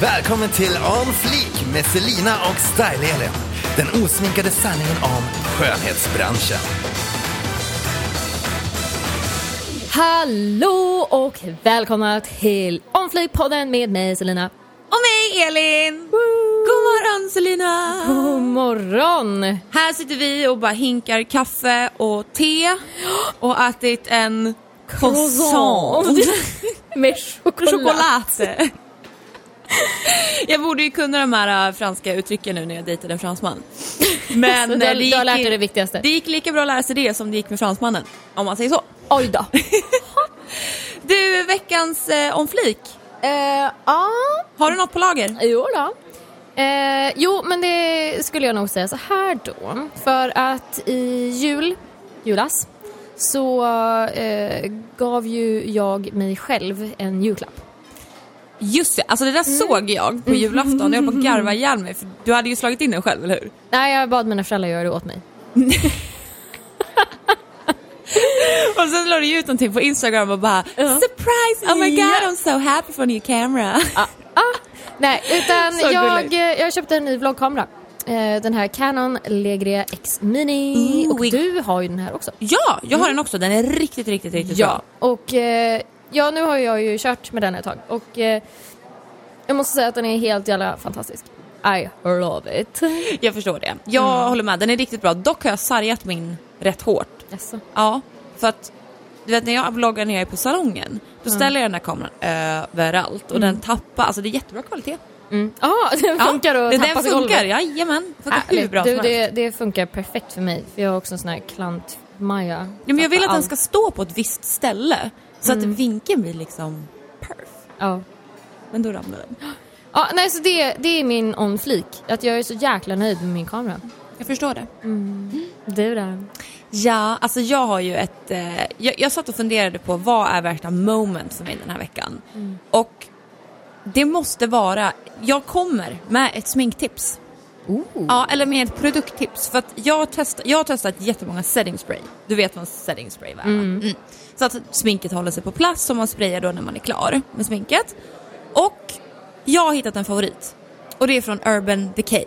Välkommen till On Fleek med Selina och Style-Elin. Den osminkade sanningen om skönhetsbranschen. Hallå och välkomna till Onflyg-podden med mig Selina. Och mig Elin! God morgon Selina! God morgon! Här sitter vi och bara hinkar kaffe och te och ätit en croissant. med choklad. Choklad. Jag borde ju kunna de här äh, franska uttrycken nu när jag dejtade en fransman. Men Så du äh, du har lärt dig det viktigaste. Det gick lika bra att lära sig det som det gick med fransmannen. Om man säger så. Oj då. Du, veckans eh, om flik. Eh, Ja, Har du något på lager? jo då. Eh, jo, men det skulle jag nog säga så här då. För att i jul, julas, så eh, gav ju jag mig själv en julklapp. Just det, alltså det där såg jag på julafton. Jag höll på att garva ihjäl mig för du hade ju slagit in den själv, eller hur? Nej, jag bad mina föräldrar göra det åt mig. Och sen la du ut någonting på Instagram och bara surprise, oh my god. I'm so happy for new camera. Ah, nej, utan jag, jag köpte en ny vloggkamera. Eh, den här Canon Legria X Mini. Ooh, och we- du har ju den här också. Ja, jag har den också. Den är riktigt, riktigt, riktigt Ja, och eh, ja, nu har jag ju kört med den ett tag och eh, jag måste säga att den är helt jävla fantastisk. I love it. Jag förstår det. Jag Mm. håller med, den är riktigt bra. Dock har jag sargat min rätt hårt. Jaså? Ja, för att du vet när jag vloggar när jag är på salongen då ställer jag den här kameran överallt och den tappar, alltså det är jättebra kvalitet. Mm. Ah, den funkar ja, det- tappas Den funkar, golvet. jajamän. Funkar hur bra du, det, det funkar perfekt för mig för jag har också en sån här klant-Maja. Ja, men jag vill att den Allt. ska stå på ett visst ställe så att vinkeln blir liksom perf. Ja. Men då ramlar den. Ja, nej, så det, det är min on flik. Att jag är så jäkla nöjd med min kamera. Jag förstår det. Du där? Ja, alltså jag har ju ett... Eh, jag, jag satt och funderade på vad är värsta moment för mig den här veckan. Och det måste vara... Jag kommer med ett sminktips. Ja, eller med ett produkttips. För att jag, testat, jag har testat jättemånga setting spray. Du vet vad en setting spray är va? Mm. Så att sminket håller sig på plats som man sprayar då när man är klar med sminket. Och jag har hittat en favorit. Och det är från Urban Decay.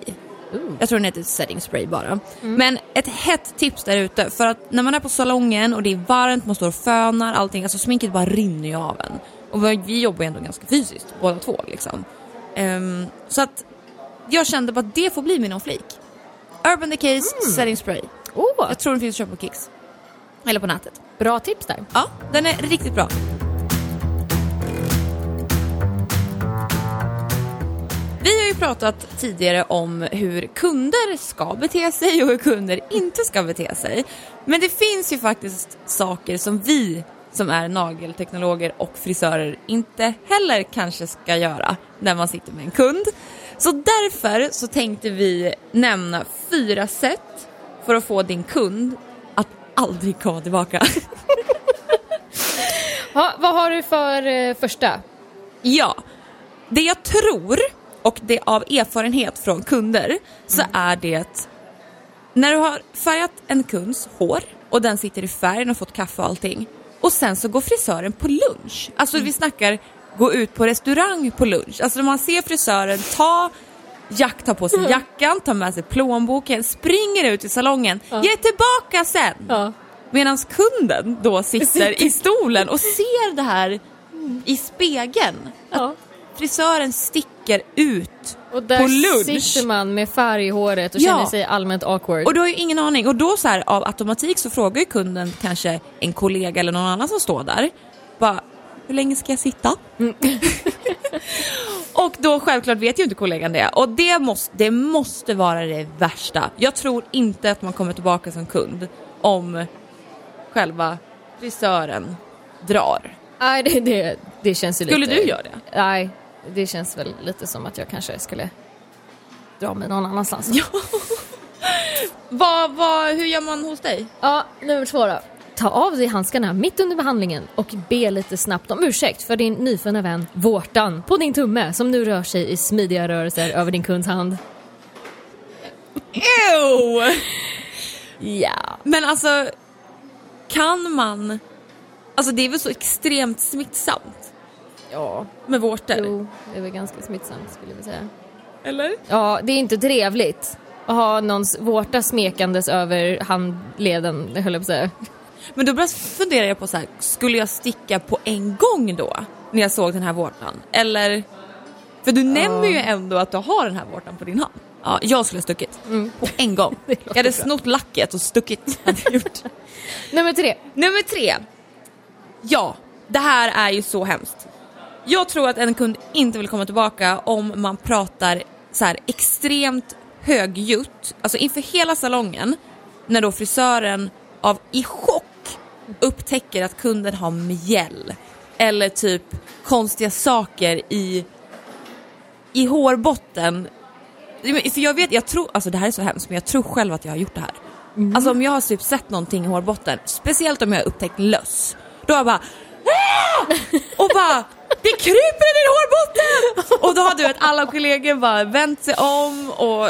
Ooh. Jag tror den heter setting spray bara. Men ett hett tips där ute för att när man är på salongen och det är varmt, man står och fönar allting, alltså sminket bara rinner ju av en. Och vi- jobbar ju ändå ganska fysiskt båda två liksom. Ehm, så att jag kände bara att det får bli min flik. Urban Decays setting spray. Åh, Jag tror den finns att köpa på Kicks. Eller på nätet. bra tips där. Ja, den är riktigt bra. Vi har ju pratat tidigare om hur kunder ska bete sig och hur kunder inte ska bete sig. Men det finns ju faktiskt saker som vi som är nagelteknologer och frisörer inte heller kanske ska göra när man sitter med en kund. Så därför så tänkte vi nämna fyra sätt för att få din kund att aldrig komma tillbaka. Ha, vad har du för eh, första? Ja, det jag tror och det av erfarenhet från kunder så är det när du har färgat en kunds hår och den sitter i färg och fått kaffe och allting och sen så går frisören på lunch. Alltså vi snackar gå ut på restaurang på lunch. Alltså när man ser frisören ta Jack tar på sig jackan, tar med sig plånboken, springer ut i salongen, jag är tillbaka sen. Ja. Medan kunden då sitter i stolen och ser det här i spegeln. Att Ja. frisören sticker ut Och där på lunch. sitter man med färg i håret och Ja. känner sig allmänt awkward. Och du har ju ingen aning. Och då så här av automatik så frågar ju kunden kanske en kollega eller någon annan som står där. Bara, hur länge ska jag sitta? och då självklart vet ju inte kollegan det. Och det måste, det måste vara det värsta. Jag tror inte att man kommer tillbaka som kund om själva frisören drar. Nej, det, det, det känns ju Skulle lite... du göra det? Nej, det känns väl lite som att jag kanske skulle dra mig någon annanstans. Ja. vad, vad, hur gör man hos dig? Ja, nummer två då. Ta av dig handskarna mitt under behandlingen och be lite snabbt om ursäkt för din nyfunna vän vårtan på din tumme som nu rör sig i smidiga rörelser över din kunds hand. Ew! Ja. Men alltså, kan man... Alltså det är väl så extremt smittsamt? Ja, med vårtor? jo, det är väl ganska smittsamt skulle vi säga. Eller? Ja, det är inte trevligt att ha någons vårta smekandes över handleden, höll jag på att säga. Men då började funderar jag på så här, skulle jag sticka på en gång då? När jag såg den här vårtan? Eller? För du nämner ju ändå att du har den här vårtan på din hand. Ja, jag skulle ha stuckit. På en gång. Jag hade bra. snott lacket och stuckit. Nummer tre. Nummer tre. Ja, det här är ju så hemskt. Jag tror att en kund inte vill komma tillbaka om man pratar så här extremt högljutt, alltså inför hela salongen, när då frisören av i chock upptäcker att kunden har mjäll eller typ konstiga saker i, i hårbotten. För jag vet, jag tror, alltså det här är så hemskt men jag tror själv att jag har gjort det här. Alltså om jag har typ sett någonting i hårbotten, speciellt om jag har upptäckt löss, då har jag bara "Ah!" och bara det kryper i din hårbotten! Och då har du vet alla kollegor bara vänt sig om och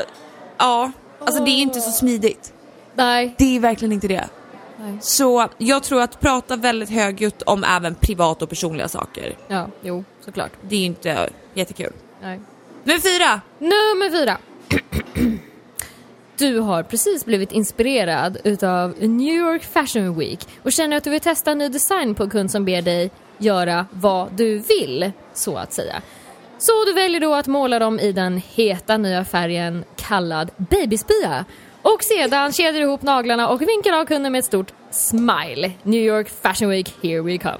ja, alltså det är inte så smidigt. Nej. Det är verkligen inte det. Nej. Så jag tror att prata väldigt högljutt om även privata och personliga saker, Ja, jo, såklart. det är ju inte jättekul. Nej. Nummer fyra! Nummer fyra. Du har precis blivit inspirerad utav New York Fashion Week och känner att du vill testa en ny design på en kund som ber dig göra vad du vill, så att säga. Så du väljer då att måla dem i den heta nya färgen kallad babyspya och sedan kedjar ihop naglarna och vinkar av kunden med ett stort smile. New York Fashion Week, here we come.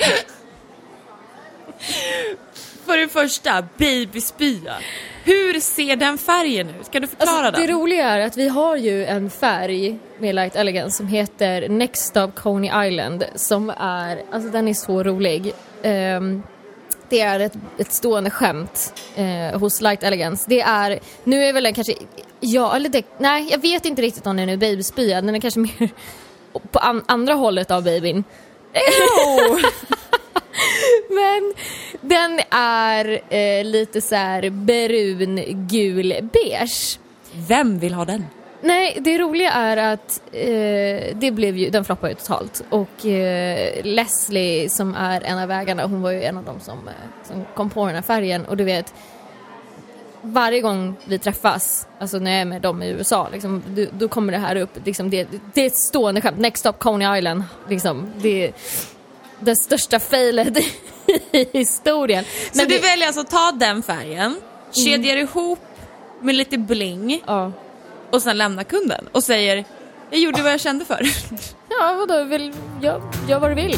För det första, babyspya. Hur ser den färgen ut? Kan du förklara Alltså, det den? roliga är att vi har ju en färg med Light Elegance som heter Next Stop Coney Island som är, alltså den är så rolig. Ehm, det är ett, ett stående skämt eh, hos Light Elegance. Det är, nu är väl den kanske, ja eller det, nej jag vet inte riktigt om den är babyspya, den är kanske mer på an, andra hållet av babyn. Men den är eh, lite så här brun, gul, beige. Vem vill ha den? Nej, det roliga är att eh, det blev ju, den floppade ju totalt och eh, Leslie som är en av ägarna, hon var ju en av dem som, eh, som kom på den här färgen och du vet varje gång vi träffas, alltså när jag är med dem i USA, liksom, då, då kommer det här upp. Liksom, det, det är ett stående skämt. Next stop Coney Island. Liksom, det är det största failet i historien. Så Men du det- väljer alltså att ta den färgen, kedjar ihop med lite bling Ja och sen lämnar kunden och säger jag gjorde vad jag kände för. Ja, vadå? Vill, gör, gör vad du vill.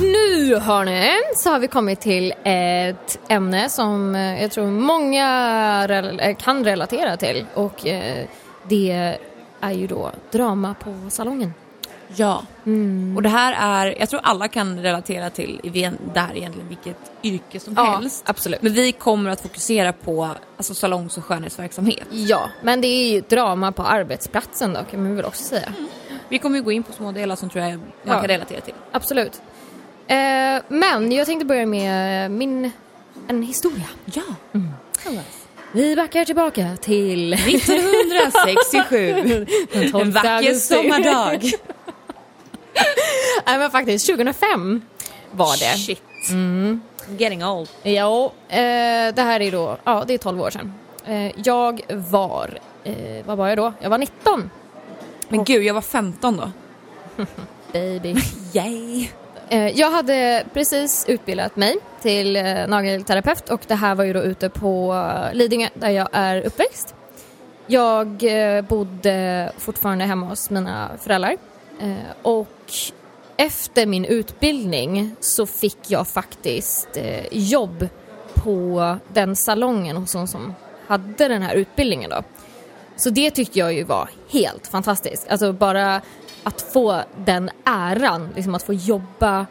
Nu hörni, så har vi kommit till ett ämne som jag tror många eh, kan relatera till och eh, det är ju då drama på salongen. Ja. Och det här är, jag tror alla kan relatera till det här egentligen vilket yrke som Ja, helst. absolut. Men vi kommer att fokusera på alltså, salongs och skönhetsverksamhet. Ja, men det är ju drama på arbetsplatsen då kan man väl också säga. Vi kommer ju gå in på små delar som tror jag man Ja. kan relatera till. Absolut. Eh, men jag tänkte börja med min, en historia. Ja. Vi backar tillbaka till 1967. den 12 En vacker sommardag. Nej men faktiskt 2005 var det. Shit. Getting old. Ja, eh, det här är då, ja det är 12 år sedan. Eh, jag var, eh, vad var jag då? Jag var 19. Men gud, jag var 15 då. Baby. Yay. Eh, jag hade precis utbildat mig till eh, nagelterapeut och det här var ju då ute på eh, Lidingö där jag är uppväxt. Jag eh, bodde fortfarande hemma hos mina föräldrar Eh, och efter min utbildning så fick jag faktiskt eh, jobb på den salongen hos hon som hade den här utbildningen då. Så det tyckte jag ju var helt fantastiskt. Alltså bara att få den äran, liksom att få jobba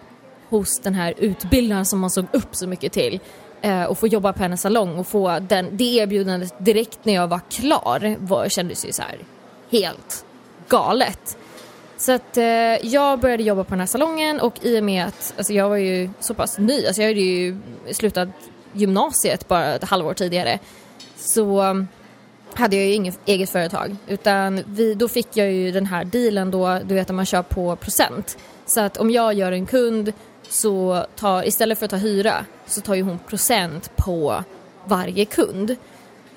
hos den här utbildaren som man såg upp så mycket till eh, och få jobba på hennes salong och få den, det erbjudandet direkt när jag var klar var, kändes ju så här helt galet. Så att eh, jag började jobba på den här salongen och i och med att alltså jag var ju så pass ny, alltså jag hade ju slutat gymnasiet bara ett halvår tidigare. Så mm, hade jag ju inget eget företag utan vi, då fick jag ju den här dealen då, du vet att man kör på procent. Så att om jag gör en kund så tar, istället för att ta hyra, så tar ju hon procent på varje kund.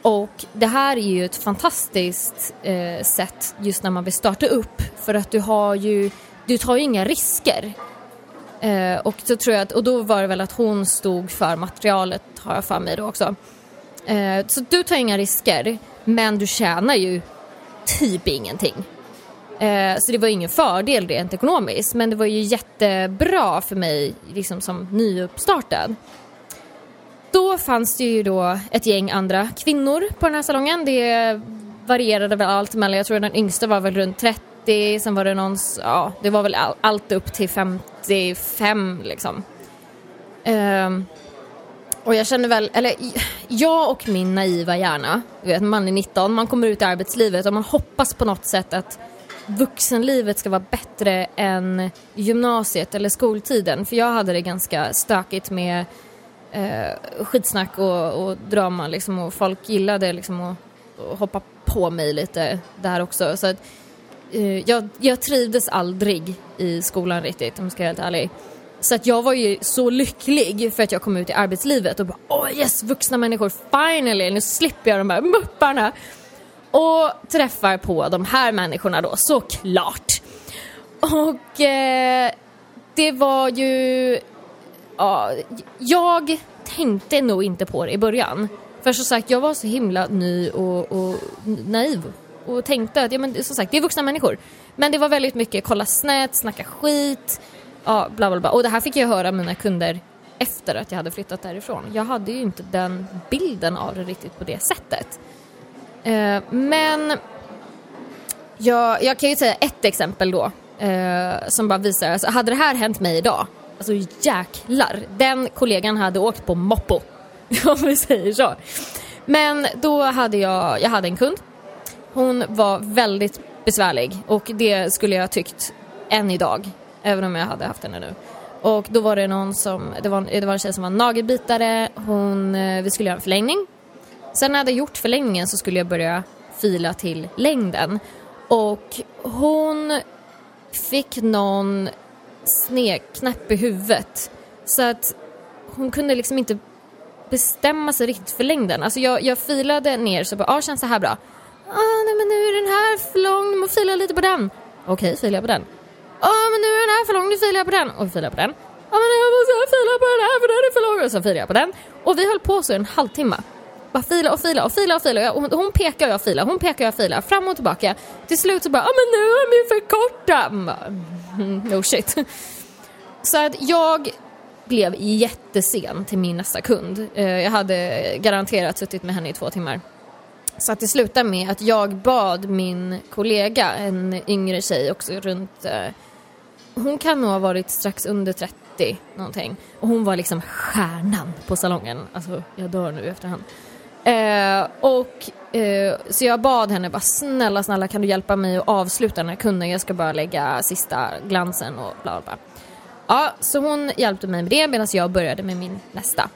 Och det här är ju ett fantastiskt eh, sätt just när man vill starta upp för att du har ju, du tar ju inga risker. Eh, och, så tror jag att, och då var det väl att hon stod för materialet har jag för mig då också. Eh, så du tar inga risker men du tjänar ju typ ingenting. Eh, så det var ingen fördel rent ekonomiskt men det var ju jättebra för mig liksom som nyuppstartad. Då fanns det ju då ett gäng andra kvinnor på den här salongen. Det varierade väl allt mellan, jag tror den yngsta var väl runt 30, sen var det någon, ja det var väl allt upp till 55 liksom. Um, och jag känner väl, eller jag och min naiva hjärna, du vet, man är 19, man kommer ut i arbetslivet och man hoppas på något sätt att vuxenlivet ska vara bättre än gymnasiet eller skoltiden. För jag hade det ganska stökigt med eh, skitsnack och, och drama liksom, och folk gillade liksom att, hoppa på mig lite där också. Så att, eh, jag, jag trivdes aldrig i skolan riktigt om jag ska vara helt ärlig. Så att jag var ju så lycklig för att jag kom ut i arbetslivet och bara åh oh yes, vuxna människor, finally, nu slipper jag de här mupparna. Och träffar på de här människorna då, såklart. Och eh, det var ju ja, jag tänkte nog inte på det i början. För som sagt, jag var så himla ny och, och naiv och tänkte att, ja men som sagt, det är vuxna människor. Men det var väldigt mycket kolla snett, snacka skit, ja bla bla bla. Och det här fick jag höra av mina kunder efter att jag hade flyttat därifrån. Jag hade ju inte den bilden av det riktigt på det sättet. Eh, men jag, jag kan ju säga ett exempel då eh, som bara visar, alltså hade det här hänt mig idag Alltså jäklar, den kollegan hade åkt på moppo. Om vi säger så. Men då hade jag, jag hade en kund. Hon var väldigt besvärlig och det skulle jag tyckt än idag. Även om jag hade haft henne nu. Och då var det någon som, det var, det var en tjej som var nagelbitare, hon, eh, vi skulle göra en förlängning. Sen när jag hade gjort förlängningen så skulle jag börja fila till längden. Och hon fick någon snedknäpp i huvudet. Så att hon kunde liksom inte bestämma sig riktigt för längden. Alltså jag, jag filade ner så bara, ah, känns det här bra? Ah, nej men nu är den här för lång, nu filar fila lite på den. Okej, okay, filar jag på den. Ja ah, men nu är den här för lång, nu filar jag på den. Och filar jag på den. Ja ah, men jag måste fila på den här för den är för lång. Och så filar jag på den. Och vi höll på så en halvtimme. Bara fila och fila och fila och fila. Och hon pekar och jag filar, hon pekar och jag filar. Fram och tillbaka. Till slut så bara, ja ah, men nu är de ju för korta. Mm, no shit. Så att jag blev jättesen till min nästa kund. Eh, jag hade garanterat suttit med henne i två timmar. Så att det slutade med att jag bad min kollega, en yngre tjej också runt, eh, hon kan nog ha varit strax under 30 någonting. Och hon var liksom stjärnan på salongen. Alltså jag dör nu i efterhand. Eh, och eh, så jag bad henne bara snälla, snälla kan du hjälpa mig att avsluta den här kunden? Jag ska bara lägga sista glansen och bla bla. Ja, så hon hjälpte mig med det medan jag började med min nästa.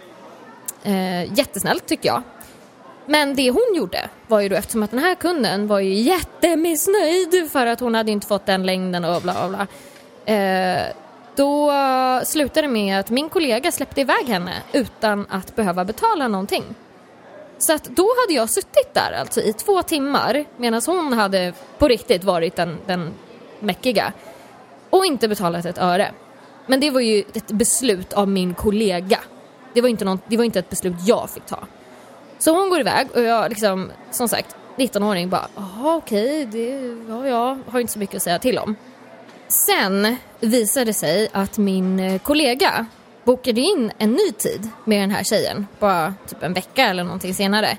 Eh, jättesnällt tycker jag. Men det hon gjorde var ju då eftersom att den här kunden var ju jättemissnöjd för att hon hade inte fått den längden och bla bla bla. Eh, då slutade det med att min kollega släppte iväg henne utan att behöva betala någonting. Så att då hade jag suttit där alltså i två timmar medan hon hade på riktigt varit den, den mäckiga och inte betalat ett öre. Men det var ju ett beslut av min kollega. Det var inte, någon, det var inte ett beslut jag fick ta. Så hon går iväg och jag liksom, som sagt, 19-åring bara, jaha okej, det, ja, jag har inte så mycket att säga till om. Sen visade det sig att min kollega bokade in en ny tid med den här tjejen, bara typ en vecka eller någonting senare.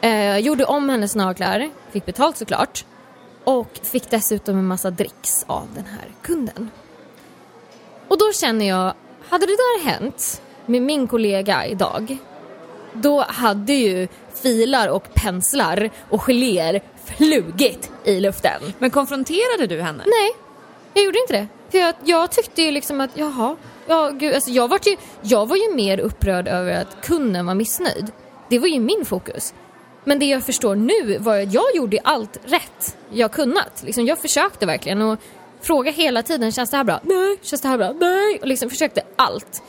Eh, gjorde om hennes naglar, fick betalt såklart och fick dessutom en massa dricks av den här kunden. Och då känner jag, hade det där hänt med min kollega idag, då hade ju filar och penslar och geléer flugit i luften. Men konfronterade du henne? Nej, jag gjorde inte det. För jag, jag tyckte ju liksom att, jaha, ja, gud, alltså jag, var ju, jag var ju mer upprörd över att kunden var missnöjd. Det var ju min fokus. Men det jag förstår nu var att jag gjorde allt rätt jag kunnat. Liksom, jag försökte verkligen och Frågade hela tiden, känns det här bra? Nej. Känns det här bra? Nej. Och liksom försökte allt.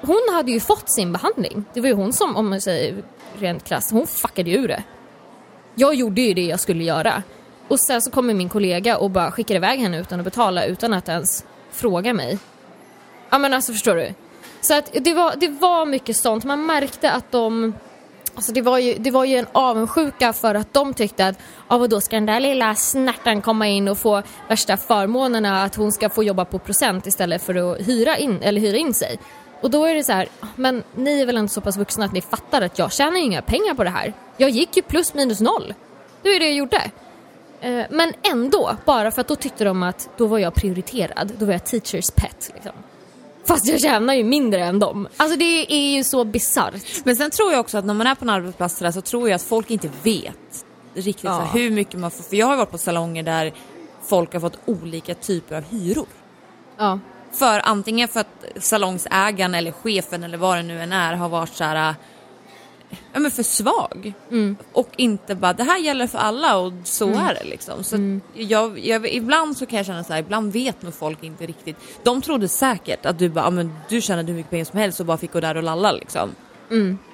Hon hade ju fått sin behandling. Det var ju hon som, om man säger rent krasst, hon fuckade ju ur det. Jag gjorde ju det jag skulle göra. Och sen så kommer min kollega och bara skickar iväg henne utan att betala, utan att ens fråga mig. Ja men alltså förstår du? Så att det var, det var mycket sånt. Man märkte att de Alltså det var, ju, det var ju en avundsjuka för att de tyckte att ja vadå ska den där lilla snärtan komma in och få värsta förmånerna att hon ska få jobba på procent istället för att hyra in, eller hyra in sig. Och då är det så här, men ni är väl ändå så pass vuxna att ni fattar att jag tjänar ju inga pengar på det här. Jag gick ju plus minus noll. Det var ju det jag gjorde. Eh, men ändå, bara för att då tyckte de att då var jag prioriterad. Då var jag teachers pet. Liksom. Fast jag tjänar ju mindre än dem. Alltså det är ju så bisarrt. Men sen tror jag också att när man är på en arbetsplats där så tror jag att folk inte vet riktigt Ja. här, hur mycket man får. För jag har varit på salonger där folk har fått olika typer av hyror. Ja. För antingen för att salongsägaren eller chefen eller vad det nu än är har varit så här ja, men för svag. Och inte bara det här gäller för alla och så är det liksom. Så jag, jag, ibland så kan jag känna så här, ibland vet nog folk inte riktigt. De trodde säkert att du bara, ja, men du tjänade hur mycket pengar som helst och bara fick gå där och lalla liksom.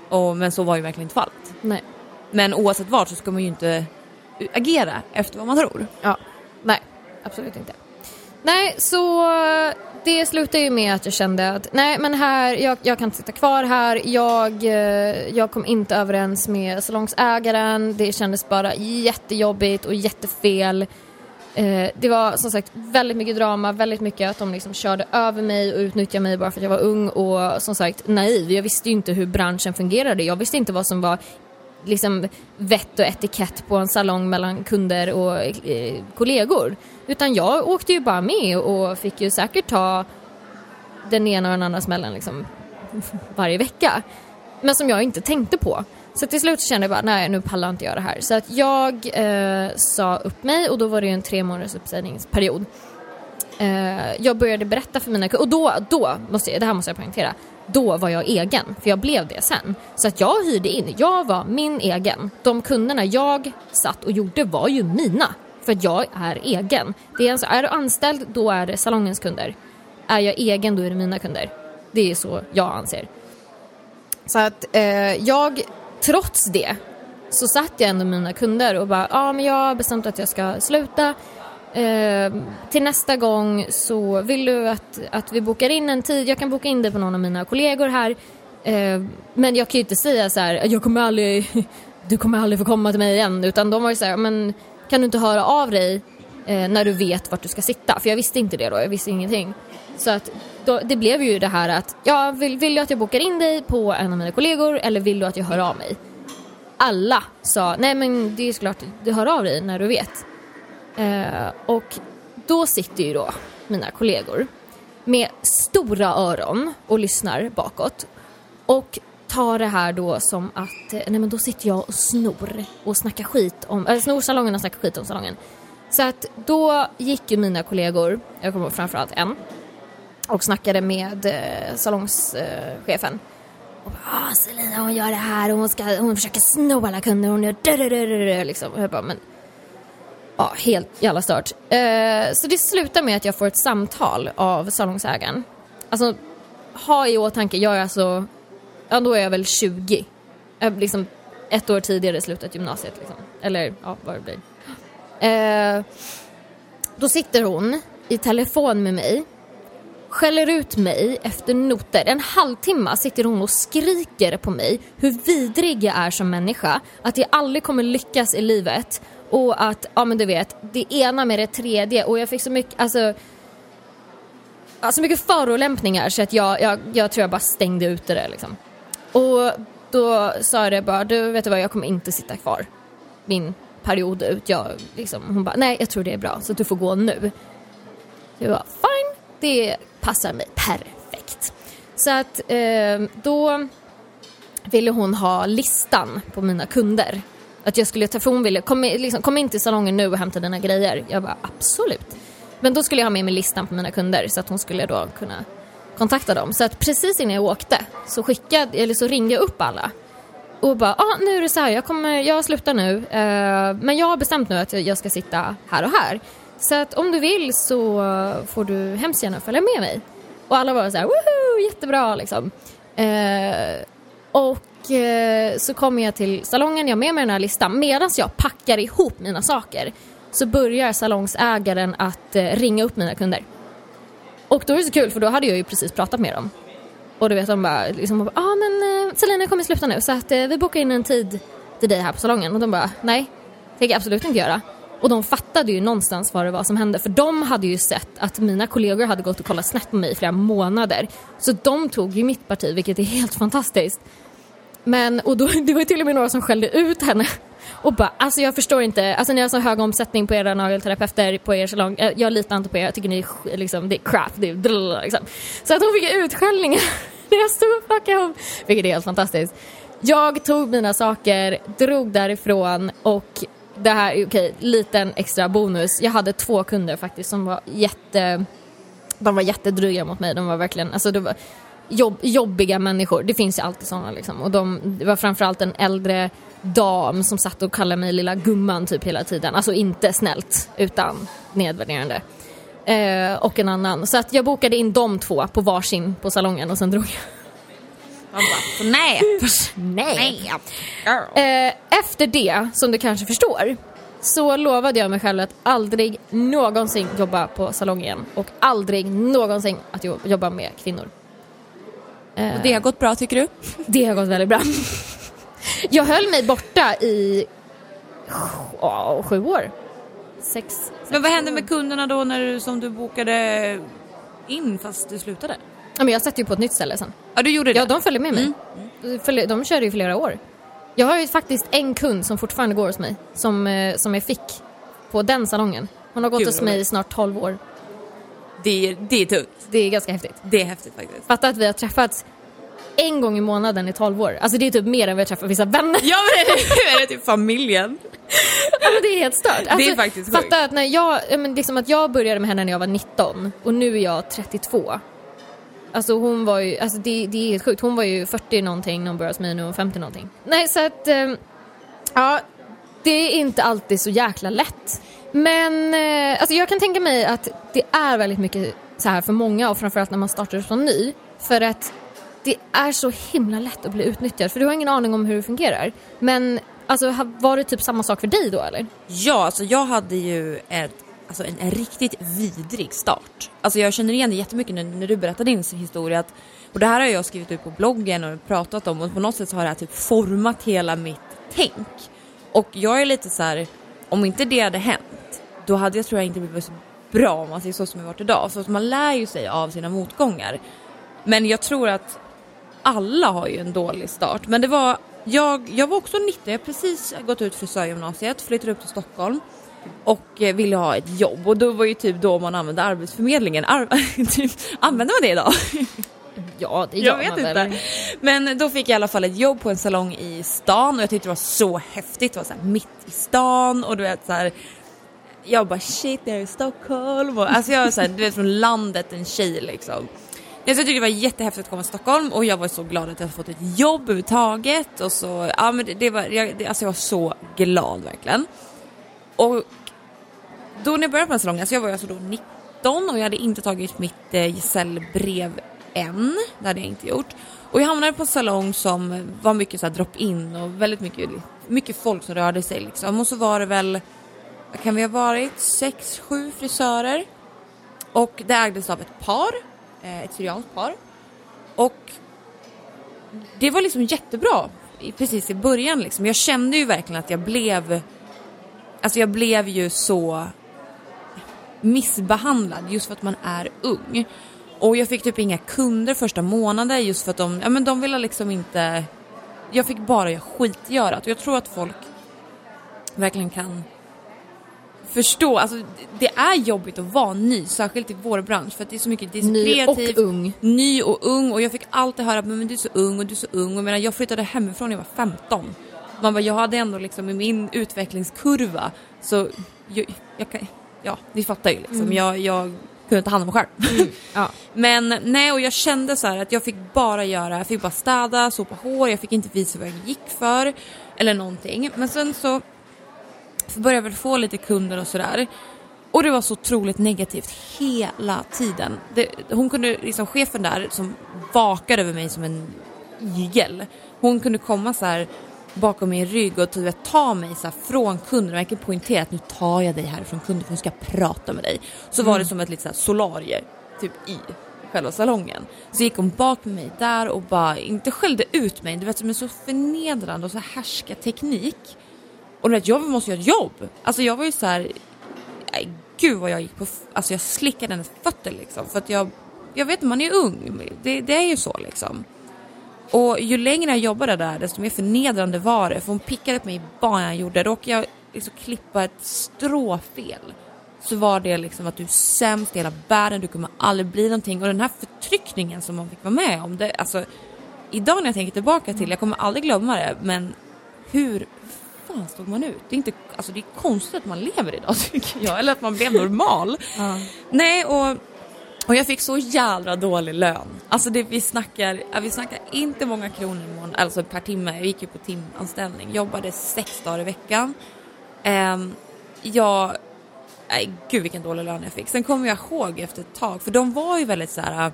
Och, men så var ju verkligen inte fallet. Nej. Men oavsett vart så ska man ju inte agera efter vad man tror. Ja. Nej, absolut inte. Nej, så det slutade ju med att jag kände att nej men här, jag, jag kan inte sitta kvar här. Jag, eh, jag kom inte överens med salongsägaren. Det kändes bara jättejobbigt och jättefel. Eh, det var som sagt väldigt mycket drama, väldigt mycket att de liksom körde över mig och utnyttjade mig bara för att jag var ung och som sagt naiv. Jag visste ju inte hur branschen fungerade. Jag visste inte vad som var liksom vett och etikett på en salong mellan kunder och eh, kollegor. Utan jag åkte ju bara med och fick ju säkert ta den ena och den andra smällen liksom varje vecka. Men som jag inte tänkte på. Så till slut så kände jag bara, nej nu pallar inte jag det här. Så att jag eh, sa upp mig och då var det ju en tre månaders uppsägningsperiod. Eh, jag började berätta för mina kunder, och då, då måste jag, det här måste jag poängtera, då var jag egen, för jag blev det sen. Så att jag hyrde in, jag var min egen. De kunderna jag satt och gjorde var ju mina, för att jag är egen. Det är, alltså, är du anställd, då är det salongens kunder. Är jag egen, då är det mina kunder. Det är så jag anser. Så att eh, jag, trots det, så satt jag ändå med mina kunder och bara, ja men jag har bestämt att jag ska sluta. Eh, till nästa gång så vill du att, att vi bokar in en tid, jag kan boka in det på någon av mina kollegor här. Eh, men jag kan ju inte säga så här, jag kommer aldrig, du kommer aldrig få komma till mig igen. Utan de var ju så här, men kan du inte höra av dig eh, när du vet vart du ska sitta? För jag visste inte det då, jag visste ingenting. Så att då, det blev ju det här att, ja, vill, vill du att jag bokar in dig på en av mina kollegor eller vill du att jag hör av mig? Alla sa, nej men det är såklart, du hör av dig när du vet. Eh, och då sitter ju då mina kollegor med stora öron och lyssnar bakåt och tar det här då som att, eh, nej men då sitter jag och snor och snackar skit om, eller snor salongen och snackar skit om salongen. Så att då gick ju mina kollegor, jag kommer framförallt en, och snackade med eh, salongschefen. Eh, och bara, ah, Selina hon gör det här och hon, ska, hon försöker sno alla kunder och hon gör liksom. Och jag bara, men Ja, helt jävla stört. Eh, så det slutar med att jag får ett samtal av salongsägaren. Alltså, ha i åtanke, jag är alltså, ja då är jag väl 20. Jag har liksom ett år tidigare slutat gymnasiet liksom. Eller ja, vad det blir. Eh, då sitter hon i telefon med mig, skäller ut mig efter noter. En halvtimme sitter hon och skriker på mig hur vidrig jag är som människa, att jag aldrig kommer lyckas i livet och att, ja men du vet, det ena med det tredje och jag fick så mycket, alltså Alltså mycket förolämpningar så att jag, jag, jag tror jag bara stängde ute det liksom. Och då sa jag det bara, du vet du vad, jag kommer inte sitta kvar min period ut. Jag, liksom, hon bara, nej jag tror det är bra så att du får gå nu. Jag bara, fine, det passar mig perfekt. Så att eh, då ville hon ha listan på mina kunder. Att jag skulle ta, för hon ville, kom, liksom, kom in till salongen nu och hämta dina grejer. Jag bara, absolut. Men då skulle jag ha med mig listan på mina kunder så att hon skulle då kunna kontakta dem. Så att precis innan jag åkte så skickade, eller så ringde jag upp alla. Och bara, ah, nu är det så här, jag, kommer, jag slutar nu. Eh, men jag har bestämt nu att jag- jag ska sitta här och här. Så att om du vill så får du hemskt gärna följa med mig. Och alla var så här, woho, jättebra liksom. Eh, och eh, så kommer jag till salongen, jag har med mig den här listan. Medan jag packar ihop mina saker så börjar salongsägaren att eh, ringa upp mina kunder. Och då är det så kul för då hade jag ju precis pratat med dem. Och du vet de bara, liksom, ja ah, men eh, Selina kommer sluta nu så att eh, vi bokar in en tid till dig här på salongen. Och de bara, nej, det tänker jag absolut inte göra. Och de fattade ju någonstans vad det var som hände för de hade ju sett att mina kollegor hade gått och kollat snett på mig i flera månader. Så de tog ju mitt parti vilket är helt fantastiskt. Men, och då, det var till och med några som skällde ut henne och bara, alltså jag förstår inte, alltså ni har så hög omsättning på era nagelterapeuter på er salong, eh, jag litar inte på er, jag tycker ni är, liksom, det är crap, det är drrr, liksom. Så att hon fick utskällningar när jag stod och packade ihop, vilket är helt fantastiskt. Jag tog mina saker, drog därifrån och det här, okej, okay, liten extra bonus. Jag hade två kunder faktiskt som var jätte, de var jättedryga mot mig. De var verkligen, alltså det var jobb, jobbiga människor. Det finns ju alltid sådana liksom. Och de, det var framförallt en äldre dam som satt och kallade mig lilla gumman typ hela tiden. Alltså inte snällt utan nedvärderande. Eh, och en annan. Så att jag bokade in de två på varsin på salongen och sen drog jag. Nej. nej. Eh, efter det, som du kanske förstår, så lovade jag mig själv att aldrig någonsin jobba på salong igen och aldrig någonsin att jobba med kvinnor. Och det har gått bra tycker du? Det har gått väldigt bra. Jag höll mig borta i oh, sju år. Sex, sex Men vad hände med kunderna då när du, som du bokade in fast du slutade? Ja, men jag satte ju på ett nytt ställe sen. Ja, du gjorde det? Ja, de följde med mig. Mm. De, de körde ju flera år. Jag har ju faktiskt en kund som fortfarande går hos mig, som, eh, som jag fick på den salongen. Hon har gått Gud, hos mig i snart 12 år. Det är, det är tungt. Det är ganska häftigt. Det är häftigt faktiskt. Fatta att vi har träffats en gång i månaden i 12 år. Alltså det är typ mer än vi har träffat vissa vänner. Ja men det är typ familjen. ja men det är helt stört. Alltså, det är alltså, faktiskt sjukt. Fatta att när jag, men liksom att jag började med henne när jag var 19 och nu är jag 32. Alltså hon var ju, alltså det, det är helt sjukt. Hon var ju 40 någonting när hon började hos mig, nu är hon 50 någonting. Nej så att, um, ja, det är inte alltid så jäkla lätt. Men uh, alltså jag kan tänka mig att det är väldigt mycket så här för många och framförallt när man startar som ny. För att det är så himla lätt att bli utnyttjad för du har ingen aning om hur det fungerar. Men alltså, var det typ samma sak för dig då eller? Ja, alltså jag hade ju ett, alltså en, en riktigt vidrig start. Alltså jag känner igen det jättemycket när, när du berättar din historia. Att, och det här har jag skrivit ut på bloggen och pratat om och på något sätt så har det här typ format hela mitt tänk. Och jag är lite så här, om inte det hade hänt, då hade jag tror jag inte blivit bra om man säger så som jag varit idag. Så man lär ju sig av sina motgångar. Men jag tror att alla har ju en dålig start. Men det var, jag, jag var också 19, jag har precis gått ut frisörgymnasiet, flyttade upp till Stockholm och eh, ville ha ett jobb och då var ju typ då man använde arbetsförmedlingen. Ar typ, använder man det idag? Ja, det gör jag vet man inte. Väl. Men då fick jag i alla fall ett jobb på en salong i stan och jag tyckte det var så häftigt. Det var så mitt i stan och du vet så här, jag bara shit, jag är i Stockholm. Och, alltså jag är så här, du vet från landet, en tjej liksom. Jag tyckte det var jättehäftigt att komma till Stockholm och jag var så glad att jag fått ett jobb överhuvudtaget och så, ja men det, det var, jag, det, alltså jag var så glad verkligen. Och då när jag började på den salongen, alltså jag var alltså då 19 och jag hade inte tagit mitt eh, gesällbrev än, det hade jag inte gjort. Och jag hamnade på en salong som var mycket så drop-in och väldigt mycket, mycket folk som rörde sig liksom. Och så var det väl, kan vi ha varit, sex, sju frisörer. Och det ägdes av ett par eh, ett syrianskt par. Och det var liksom jättebra precis i början liksom. Jag kände ju verkligen att jag blev, alltså jag blev ju så missbehandlad just för att man är ung. Och jag fick typ inga kunder första månaden just för att de, ja men de ville liksom inte, jag fick bara göra skitgörat och jag tror att folk verkligen kan förstå, alltså det är jobbigt att vara ny, särskilt i vår bransch för att det är så mycket, det är så ny kreativt. och ung. Ny och ung och jag fick alltid höra men du är så ung och du är så ung och jag, menar, jag flyttade hemifrån när jag var 15. Man bara, jag hade ändå liksom i min utvecklingskurva så jag, jag kan, ja ni fattar ju liksom, mm. jag, jag kunde ta hand om mig själv. Mm. Ja. Men nej och jag kände så att jag fick bara göra, jag fick bara städa, sopa hår, jag fick inte visa vad jag gick för eller någonting. Men sen så började väl få lite kunder och sådär. Och det var så otroligt negativt hela tiden. Det, hon kunde, liksom chefen där som vakade över mig som en igel. Hon kunde komma så här bakom min rygg och typ ta mig så från kunden och verkligen poängtera att nu tar jag dig härifrån kunden för nu ska jag prata med dig. Så var det som ett litet så här solarier typ i själva salongen. Så gick hon bak med mig där och bara, inte skällde ut mig, du vet som en så förnedrande och så härska teknik. Och du vet, jag måste göra ett jobb. Alltså jag var ju så här, nej, gud vad jag gick på, alltså jag slickade hennes fötter liksom. För att jag, jag vet man är ung, det, det är ju så liksom. Och ju längre jag jobbade där desto mer förnedrande var det. För hon pickade på mig bara jag gjorde. Råkade jag liksom klippa ett stråfel så var det liksom att du är sämst i hela världen, du kommer aldrig bli någonting. Och den här förtryckningen som man fick vara med om, det, alltså idag när jag tänker tillbaka till, jag kommer aldrig glömma det, men hur fan stod man ut? Det är inte, alltså det är konstigt att man lever idag tycker jag, eller att man blev normal. Nej, och, och jag fick så jävla dålig lön. Alltså det, vi snackar, ja, vi snackar inte många kronor i månaden, alltså per timme. Jag gick ju på timanställning, jobbade sex dagar i veckan. Um, jag, nej gud vilken dålig lön jag fick. Sen kommer jag ihåg efter ett tag, för de var ju väldigt så här.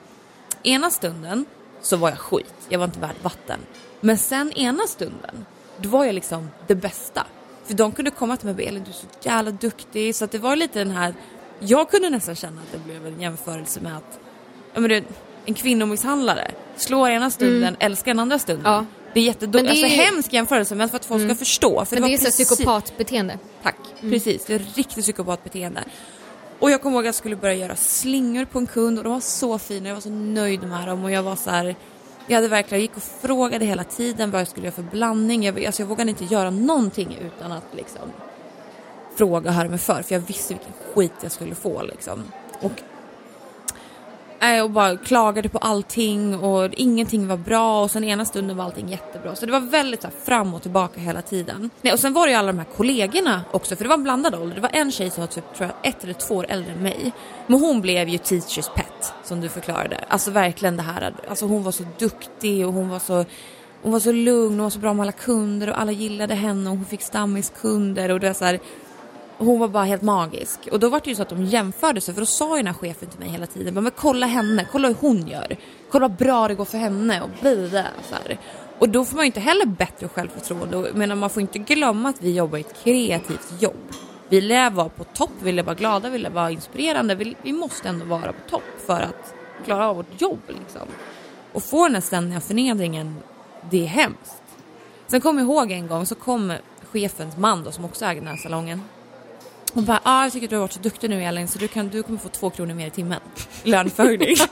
ena stunden så var jag skit, jag var inte värd vatten. Men sen ena stunden, då var jag liksom det bästa. För de kunde komma till mig och bara, Elin du är så jävla duktig. Så att det var lite den här, jag kunde nästan känna att det blev en jämförelse med att, ja men du, en kvinnomisshandlare slår ena stunden, älskar den andra stunden. Ja. Det är jättedåligt, det är alltså ju- hemsk jämförelse men för att folk ska förstå. För Men var det är precis- psykopatbeteende. Tack, precis. Det är riktigt psykopatbeteende. Och jag kommer ihåg att jag skulle börja göra slingor på en kund och de var så fina, jag var så nöjd med dem och jag var så här. Jag hade verkligen, jag gick och frågade hela tiden vad jag skulle göra för blandning. Jag, alltså jag vågade inte göra någonting utan att liksom fråga och höra mig för, för jag visste vilken skit jag skulle få liksom. Och Eh, och bara klagade på allting och ingenting var bra och sen ena stunden var allting jättebra. Så det var väldigt så här, fram och tillbaka hela tiden. Nej, och sen var det ju alla de här kollegorna också, för det var en blandad ålder. Det var en tjej som var typ tror jag, ett eller två år äldre än mig. Men hon blev ju teachers pet, som du förklarade. Alltså verkligen det här, alltså hon var så duktig och hon var så hon var så lugn, hon var så bra med alla kunder och alla gillade henne och hon fick stammiskunder och det var så här, hon var bara helt magisk. Och då var det ju så att de jämförde sig, för då sa ju den här chefen till mig hela tiden, men kolla henne, kolla hur hon gör. Kolla vad bra det går för henne och blida. Så här. Och då får man ju inte heller bättre självförtroende. Och- Men man får inte glömma att vi jobbar i ett kreativt jobb. Vi lär vara på topp, vi vill vara glada, vi vill vara inspirerande. Vi, vi måste ändå vara på topp för att klara av vårt jobb. Liksom. Och få den här ständiga förnedringen, det är hemskt. Sen kommer jag ihåg en gång så kom chefens man då, som också äger den här salongen. Hon bara, ah, jag tycker du har varit så duktig nu Elin så du, kan, du kommer få två kronor mer i timmen. Löneförhöjning.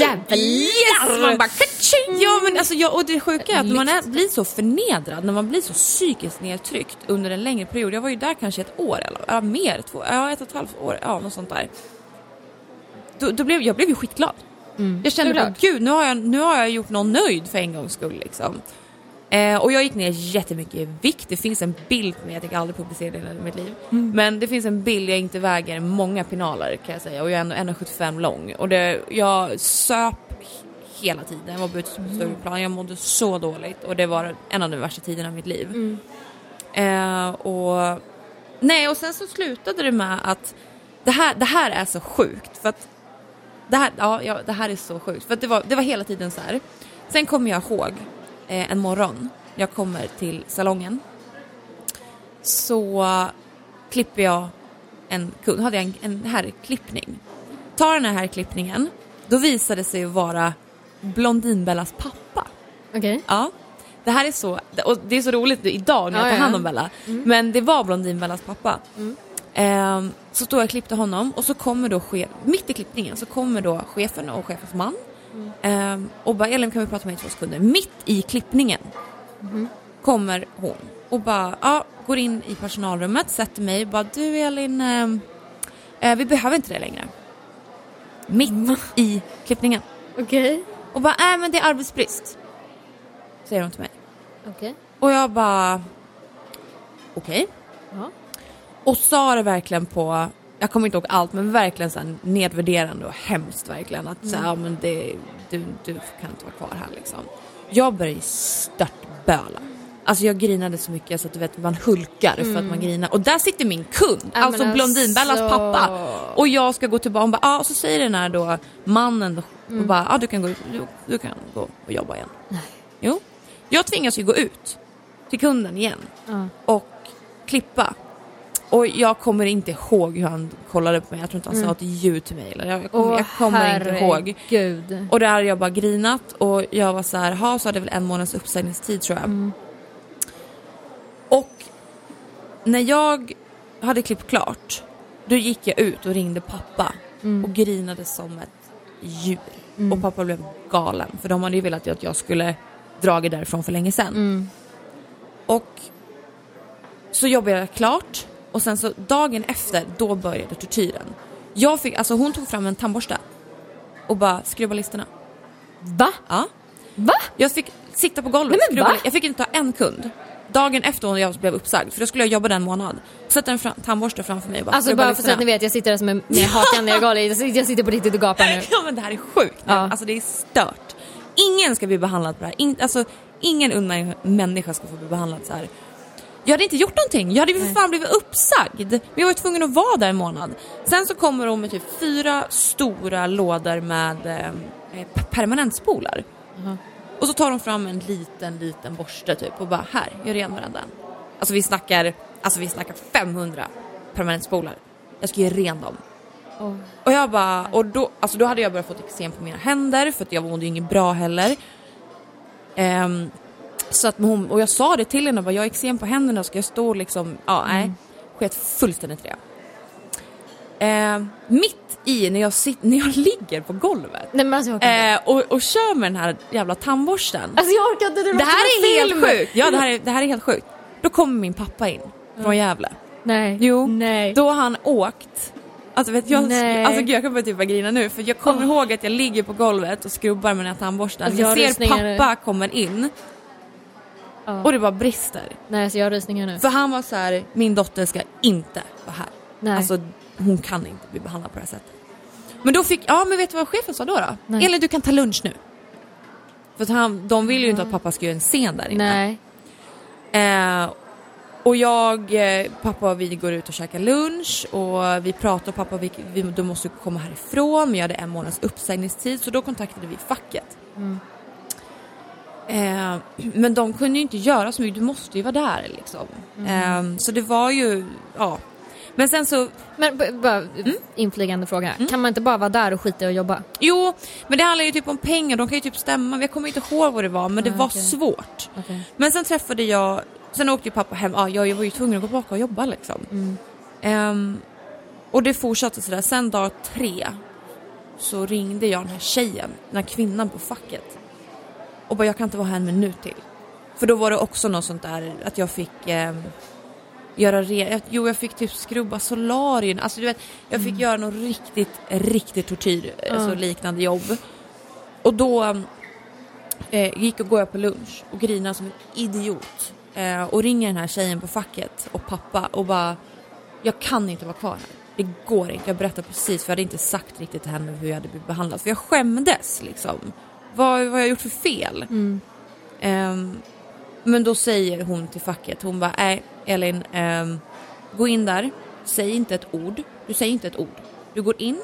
Jävlar! Man bara kaching! Ja men alltså jag, och det sjuka är att man är, blir så förnedrad, när man blir så psykiskt nedtryckt under en längre period. Jag var ju där kanske ett år eller ja, mer, två, ja ett och ett halvt år, ja något sånt där. Då, då blev, jag blev ju skitglad. Jag kände bara, gud nu har, jag, nu har jag gjort någon nöjd för en gångs skull liksom. Eh, och jag gick ner jättemycket i vikt. Det finns en bild på mig, jag tänker aldrig publicera det i mitt liv. Men det finns en bild, jag inte väger många pinaler kan jag säga och jag är ändå 1,75 lång. Och det, jag söp hela tiden, var på ett större plan, jag mådde så dåligt och det var en av de värsta tiderna i mitt liv. Eh, och, nej, och sen så slutade det med att det här, det här är så sjukt för att det här, ja, ja, det här är så sjukt för att det var, det var hela tiden så här. Sen kommer jag ihåg en morgon, jag kommer till salongen. Så klipper jag en kund, hade jag en, en herrklippning. Tar den här herrklippningen, då visade det sig vara Blondinbellas pappa. Okej. Ja. Det här är så, och det är så roligt idag när jag Ja, tar hand om Bella. Men det var Blondinbellas pappa. Ehm, så står jag och klippte honom och så kommer då chef, mitt i klippningen så kommer då chefen och chefens man. Ehm, och bara Elin kan vi prata med i två sekunder. Mitt i klippningen kommer hon och bara ja, går in i personalrummet, sätter mig och bara du Elin, ehm, eh, vi behöver inte det längre. Mitt i klippningen. Okej. Och bara, nej men det är arbetsbrist. Säger hon till mig. Okej. Och jag bara, okej. Ja. Och sa det verkligen på, jag kommer inte ihåg allt, men verkligen så nedvärderande och hemskt verkligen. Att så här, ja, men det, du, du kan inte vara kvar här liksom. Jag började störtböla. Alltså jag grinade så mycket så att du vet man hulkar för att man grinar. Och där sitter min kund, Mm. Ja, alltså Blondinbellas alltså. pappa. Och jag ska gå tillbaka och bara, ah, och så säger den här då mannen Mm. och bara, ah, du kan gå ut, du, du kan gå och jobba igen. Jo, jag tvingas ju gå ut till kunden igen Ja. och klippa. Och jag kommer inte ihåg hur han kollade på mig, jag tror inte han sa ett ljud till mig. Eller jag, Mm. Åh, jag kommer inte ihåg. herregud. Och där hade jag bara grinat och jag var så här, ha så hade jag väl en månads uppsägningstid tror jag. Mm. Och när jag hade klippt klart, då gick jag ut och ringde pappa Mm. och grinade som ett djur. Och pappa blev galen för de hade ju velat att jag skulle dragit därifrån för länge sedan. Mm. Och så jobbade jag klart och sen så dagen efter, då började tortyren. Jag fick, alltså hon tog fram en tandborste och bara skrubba listerna. Va? Ja. Va? Jag fick sitta på golvet Nej, men skrubba va? li- Jag fick inte ta en kund. Dagen efter hon jag blev uppsagd, för då skulle jag jobba den månad. Sätta en fram, tandborste framför mig och bara Alltså bara för så att ni vet, jag sitter där som en med hakan golvet. Jag sitter- Jag sitter på riktigt och gapar nu. Ja men det här är sjukt. Ja. Alltså det är stört. Ingen ska bli behandlad på det här. In, alltså, ingen människa- människa ska få bli behandlad så här. Jag hade inte gjort någonting. Jag hade ju för fan blivit uppsagd. Men jag var ju tvungen att vara där en månad. Sen så kommer hon med typ fyra stora lådor med eh, p- permanentspolar. Och så tar de fram en liten, liten borste typ och bara här, gör ren varenda en. Alltså vi snackar, alltså vi snackar 500 permanentspolar. Jag ska göra ren dem. Åh. Och jag bara, och då, alltså då hade jag börjat få eksem på mina händer för att jag mådde ju inget bra heller. Ehm, så att hon, och jag sa det till henne, bara, jag har eksem på händerna, ska jag stå liksom, ja nej. Sket fullständigt i det. Ehm, mitt i när jag, sit, när jag ligger på golvet Nej alltså eh, och, och kör med den här jävla tandborsten. Alltså jag orkar inte, det, det här är helt sjukt! Ja det här är, det här är helt sjukt. Då kommer min pappa in från Gävle. Nej. Jo, Nej. då har han åkt. Alltså, vet jag, Nej. alltså jag kommer typ börja grina nu för jag kommer Åh. ihåg att jag ligger på golvet och skrubbar med den här tandborsten. Alltså, jag jag ser pappa kommer in Ja. och det bara brister. Nej så jag har rysningar nu. För han var så här: min dotter ska inte vara här. Nej. Alltså hon kan inte bli behandlad på det här sättet. Men då fick, ja men vet du vad chefen sa då? då? Nej. Elin du kan ta lunch nu. För att han, de vill ju inte att pappa ska göra en scen där inne. Nej. Eh, och jag, eh, pappa och vi går ut och käkar lunch och vi pratar och pappa vi, vi, du måste komma härifrån men jag hade en månads uppsägningstid så då kontaktade vi facket. Eh, men de kunde ju inte göra så mycket, du måste ju vara där liksom. Eh, så det var ju, ja. Men sen så, Men bara Mm. inflygande fråga. Kan man inte bara vara där och skita i att jobba? jo, men det handlar ju typ om pengar, de kan ju typ stämma, jag kommer inte ihåg vad det var men det Ah, var okej. svårt. Okej. Men sen träffade jag, sen åkte ju pappa hem, ja, jag var ju tvungen att gå tillbaka och jobba liksom. Mm. Ehm, och det fortsatte sådär, sen dag tre så ringde jag den här tjejen, den här kvinnan på facket. Och bara jag kan inte vara här en minut till. För då var det också något sånt där att jag fick ehm, göra re- jo jag fick typ skrubba solarien, alltså du vet jag fick göra något riktigt, riktigt tortyr, alltså liknande jobb. Och då eh, gick och går jag på lunch och grinar som en idiot. Eh, och ringer den här tjejen på facket och pappa och bara jag kan inte vara kvar här. Det går inte. Jag berättar precis för jag hade inte sagt riktigt till henne hur jag hade blivit behandlad. För jag skämdes liksom. Vad, vad har jag gjort för fel? Mm. Ehm, men då säger hon till facket, hon bara nej Elin, ehm, gå in där, säg inte ett ord. Du säger inte ett ord. Du går in,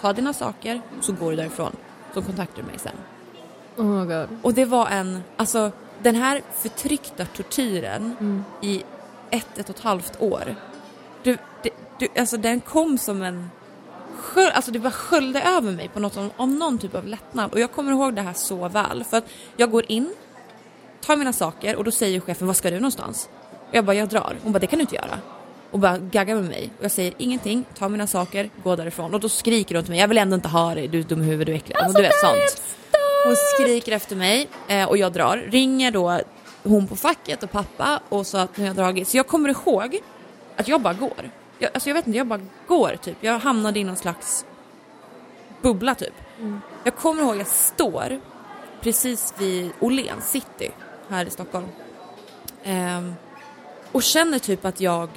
tar dina saker, så går du därifrån. Så kontaktar du mig sen. Oh my god. Och det var en, alltså den här förtryckta tortyren i ett, ett och ett halvt år. Du, det, du, alltså den kom som en sköld, alltså det bara sköljde över mig på något om, om någon typ av lättnad. Och jag kommer ihåg det här så väl. För att jag går in, tar mina saker och då säger chefen, vad ska du någonstans? Och jag bara, jag drar. Hon bara, det kan du inte göra. Och bara gaggar med mig. Och jag säger ingenting, tar mina saker, går därifrån. Och då skriker hon till mig, jag vill ändå inte ha dig, du dum i huvudet, du är äcklig. Alltså, du vet sånt. Hon skriker efter mig eh, och jag drar. Ringer då hon på facket och pappa och så att nu har jag dragit. Så jag kommer ihåg att jag bara går. Jag, alltså jag vet inte, jag bara går typ. Jag hamnade i någon slags bubbla typ. Jag kommer ihåg att jag står precis vid Åhléns city här i Stockholm. Ehm, och känner typ att jag...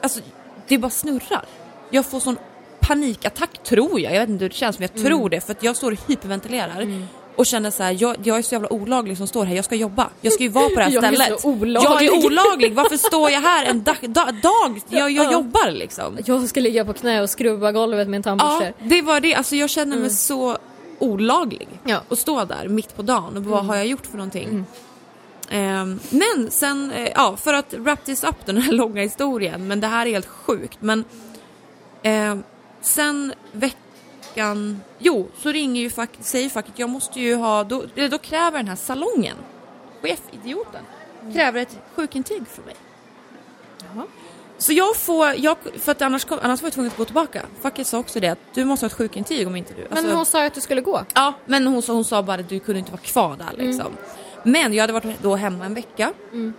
Alltså det bara snurrar. Jag får sån panikattack tror jag. Jag vet inte hur det känns men jag tror det för att jag står och hyperventilerar. Och känner så här, jag, jag är så jävla olaglig som står här, jag ska jobba. Jag ska ju vara på det här Jag är stället. så olaglig. Jag är olaglig, varför står jag här en dag? dag, dag? Jag, jag Ja. jobbar liksom. Jag ska ligga på knä och skrubba golvet med en Ja, tandborste. det var det. Alltså jag känner mig så olaglig. Ja. Och stå där mitt på dagen och vad har jag gjort för någonting? Ehm, men sen, eh, ja för att wrap this up den här långa historien, men det här är helt sjukt. Men ehm, sen veckan, jo så ringer ju fack, säger facket, jag måste ju ha, då, då kräver den här salongen, chefidioten, kräver ett sjukintyg från mig. Jaha. Så jag får, jag, för att annars, annars var jag tvungen att gå tillbaka. Facket sa också det att du måste ha ett sjukintyg om inte du... Men alltså- hon sa ju att du skulle gå. Ja, men hon, sa- hon sa bara att du kunde inte vara kvar där liksom. Men jag hade varit då hemma en vecka.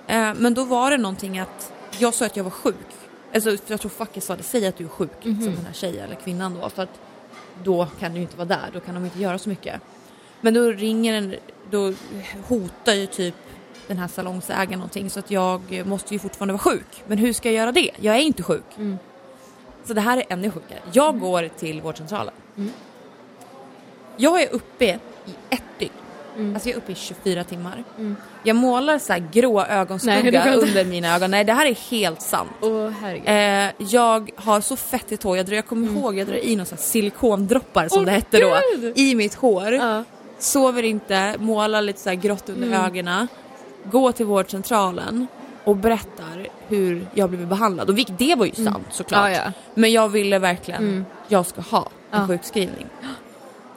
Eh, men då var det någonting att jag sa att jag var sjuk. Alltså, jag tror facket sa det, säg att du är sjuk som den här tjejen eller kvinnan då. För att då kan du inte vara där, då kan de inte göra så mycket. Men då ringer en, då hotar ju typ den här salongsägaren någonting så att jag måste ju fortfarande vara sjuk. Men hur ska jag göra det? Jag är inte sjuk. Så det här är ännu sjukare. Jag går till vårdcentralen. Jag är uppe i ett dygn. Alltså jag är uppe i 24 timmar. Jag målar så här grå Nej, ögonskugga inte. under mina ögon. Nej det här är helt sant. Herregud. Eh, jag har så fettigt hår, jag, drar, jag kommer ihåg jag drar i några silikondroppar som Åh, det hette då Gud! i mitt hår. Ja. Sover inte, målar lite så här grått under Mm. ögonen. Går till vårdcentralen och berättar hur jag blivit behandlad. Och det var ju sant såklart. Mm. Ja. Men jag ville verkligen, Mm. jag ska ha en Ja. sjukskrivning.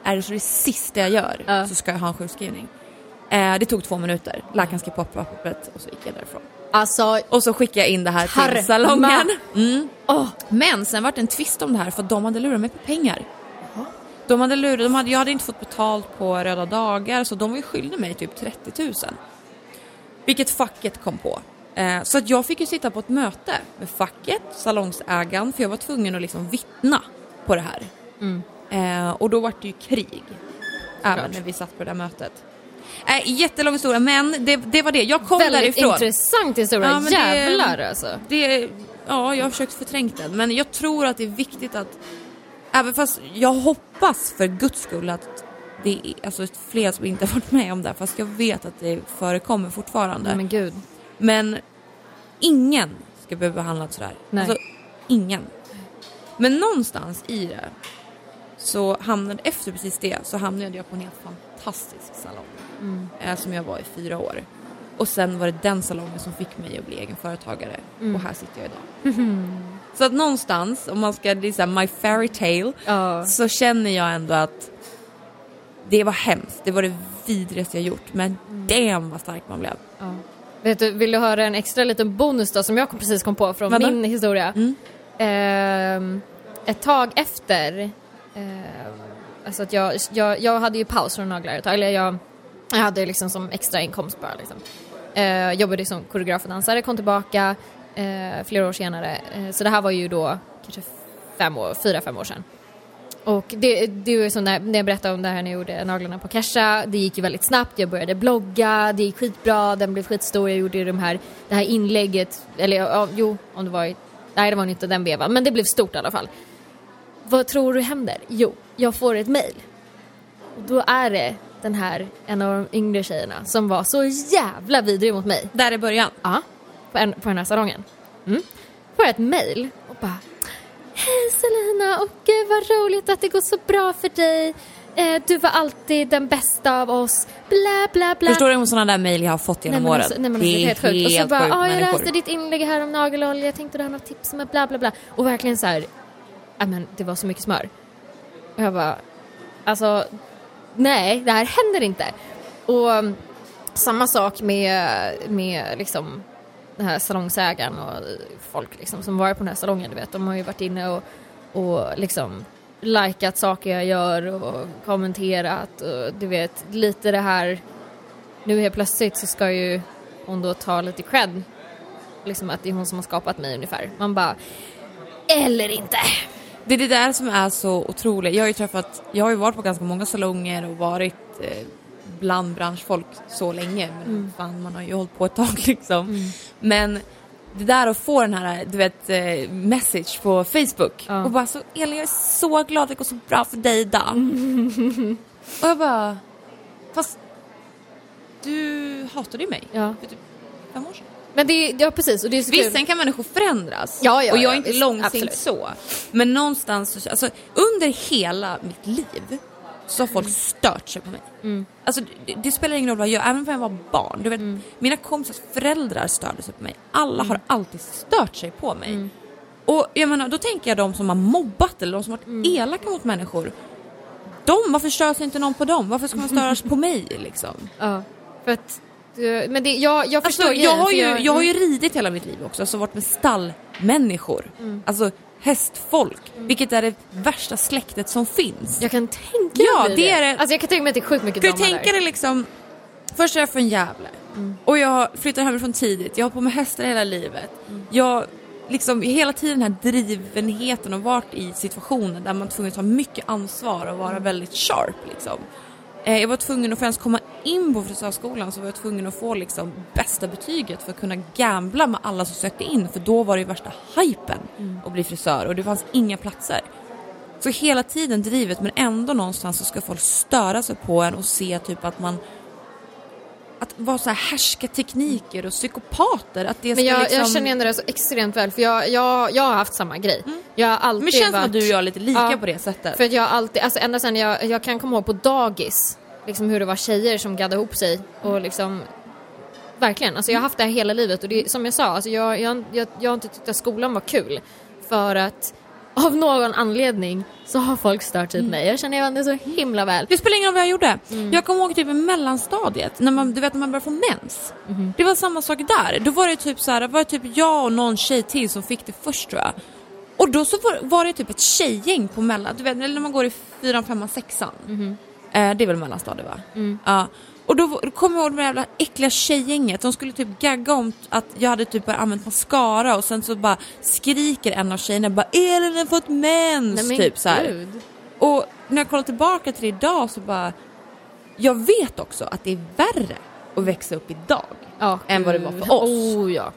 Är det så det sista jag gör Ja. så ska jag ha en sjukskrivning. Eh, det tog två minuter, läkaren skrev på pappret och så gick jag därifrån. Alltså, Och så skickade jag in det här Karma. till salongen. Mm. åh. Men sen var det en tvist om det här för de hade lurat mig på pengar. De hade lurat, de hade, jag hade inte fått betalt på röda dagar så de var ju skyldiga mig typ 30 000. Vilket facket kom på. Eh, så att jag fick ju sitta på ett möte med facket, salongsägaren, för jag var tvungen att liksom vittna på det här. Mm. Eh, och då var det ju krig. Även Klart. när vi satt på det där mötet. Eh, jättelång historia men det, det var det, jag kom Väldigt därifrån. intressant historia. Ja, men det- Jävlar alltså. Det, ja, jag har försökt förträngt den, men jag tror att det är viktigt att, även fast jag hoppas för guds skull att det är alltså, fler som inte har varit med om det fast jag vet att det förekommer fortfarande. Men gud. Men ingen ska behöva behandlas sådär. Nej. Alltså, ingen. Men någonstans i det så hamnade, efter precis det, så hamnade jag på en helt fantastisk salong. Mm. Eh, som jag var i fyra år. Och sen var det den salongen som fick mig att bli egen företagare. Mm. Och här sitter jag idag. Så att någonstans, om man ska, det är så my fairy tale, Ja. så känner jag ändå att det var hemskt. Det var det vidrigaste jag gjort. Men Mm. damn vad stark man blev. Ja. Vet du, vill du höra en extra liten bonus då som jag precis kom på från Vadå? min historia? Mm. Ehm, ett tag efter, Eh, alltså att jag, jag, jag hade ju paus från naglar ett tag, eller jag, jag hade liksom som extra inkomst bara liksom. Eh, jobbade som koreograf och dansare, kom tillbaka eh, flera år senare. Eh, så det här var ju då kanske fem år, fyra, fem år sedan. Och det, det var ju som när, när jag berättade om det här när jag gjorde naglarna på Kesha, det gick ju väldigt snabbt, jag började blogga, det gick skitbra, den blev skitstor, jag gjorde ju de här, det här inlägget, eller ja, jo, om det var i, nej det var inte den vevan, men det blev stort i alla fall. Vad tror du händer? Jo, jag får ett. Och då är det den här, en av de yngre tjejerna som var så jävla vidrig mot mig. Där i början. Ja, på, en, på den här salongen. Mm. Får jag ett mail och bara Hej Selina och gud vad roligt att det går så bra för dig. Eh, du var alltid den bästa av oss. Bla bla bla. Förstår du hur sådana där mejl jag har fått genom Nej, åren? alltså, nej, men alltså, det är helt sjukt. Och så bara, ja jag läste ditt inlägg här om nagelolja, jag tänkte du har något tips med bla bla bla. Och verkligen så här, Äh, men det var så mycket smör. Och jag bara, alltså nej det här händer inte. Och mm, samma sak med, med liksom den här salongsägaren och folk liksom som varit på den här salongen, du vet. De har ju varit inne och, och liksom likat saker jag gör och kommenterat och du vet lite det här nu helt plötsligt så ska ju hon då ta lite cred. Liksom att det är hon som har skapat mig ungefär. Man bara, eller inte. Det är det där som är så otroligt. Jag har ju träffat, jag har ju varit på ganska många salonger och varit eh, bland branschfolk så länge. Men Mm. fan, man har ju hållit på ett tag liksom. Men det där att få den här, du vet, eh, message på Facebook Ja. och bara så Elin jag är så glad att det går så bra för dig idag. och jag bara, Fast du hatade ju mig Ja. för typ fem år sedan. Men det är, ja precis och det är så Visst, kul. sen kan människor förändras. Ja, ja, och jag ja, är inte visst, långsint så. Men någonstans, så- alltså under hela mitt liv så har folk stört sig på mig. Mm. Alltså det, det spelar ingen roll vad jag gör, även om jag var barn. Du vet, Mm. Mina kompisars föräldrar störde sig på mig. Alla har alltid stört sig på mig. Mm. Och jag menar, då tänker jag de som har mobbat eller de som har varit Mm. elaka mot människor. De, varför stör sig inte någon på dem? Varför ska man störas på mig liksom? Ja, för att, men det, jag, jag förstår Alltså, jag, har ju, jag- jag har ju ridit hela mitt liv också, alltså varit med stallmänniskor. Mm. Alltså hästfolk, vilket är det värsta släktet som finns. Jag kan tänka Ja, mig det är det. Alltså jag kan tänka mig att det är sjukt mycket du drama tänka där. dig liksom, först är jag från Gävle och jag flyttar hemifrån tidigt, jag har på mig hästar hela livet. Jag liksom hela tiden den här drivenheten och varit i situationer där man är tvungen att ta mycket ansvar och vara väldigt sharp liksom. Eh, Jag var tvungen att för att ens komma in på frisörskolan så var jag tvungen att få liksom bästa betyget för att kunna gambla med alla som sökte in för då var det ju värsta hypen att bli frisör och det fanns inga platser. Så hela tiden drivet men ändå någonstans så ska folk störa sig på en och se typ att man att vara så här härska tekniker och psykopater. Att det Men jag, liksom... jag känner igen det där så extremt väl för jag, jag, jag har haft samma grej. Jag har alltid Men känns som varit... att du och jag är lite lika Ja, på det sättet. För jag har alltid, alltså ända sedan jag, jag kan komma ihåg på dagis, liksom hur det var tjejer som gaddade ihop sig och liksom Verkligen, alltså jag har haft det här hela livet och det, som jag sa, alltså jag, jag, jag, jag har inte tyckt att skolan var kul för att av någon anledning så har folk stört sig på mig. Jag känner igen det så himla väl. Det spelar ingen roll vad jag gjorde. Mm. Jag kommer ihåg typ i mellanstadiet, när man, du vet när man börjar få mens. Mhm. Det var samma sak där. Då var det typ så här, det var typ jag och någon tjej till som fick det först tror jag. Och då så var, var det typ ett tjejgäng på mellan, du vet eller när man går i fyran, femman, sexan. Mhm. Eh, det är väl mellanstadiet va? Mm. Ja. Och då, kommer jag ihåg det jävla äckliga tjejgänget. De skulle typ gagga om att jag hade typ bara använt mascara och sen så bara skriker en av tjejerna bara Elin har fått mens! Nej, typ så här. Och när jag kollar tillbaka till det idag så bara Jag vet också att det är värre att växa upp idag Ja, än vad det var för oss. Oh ja.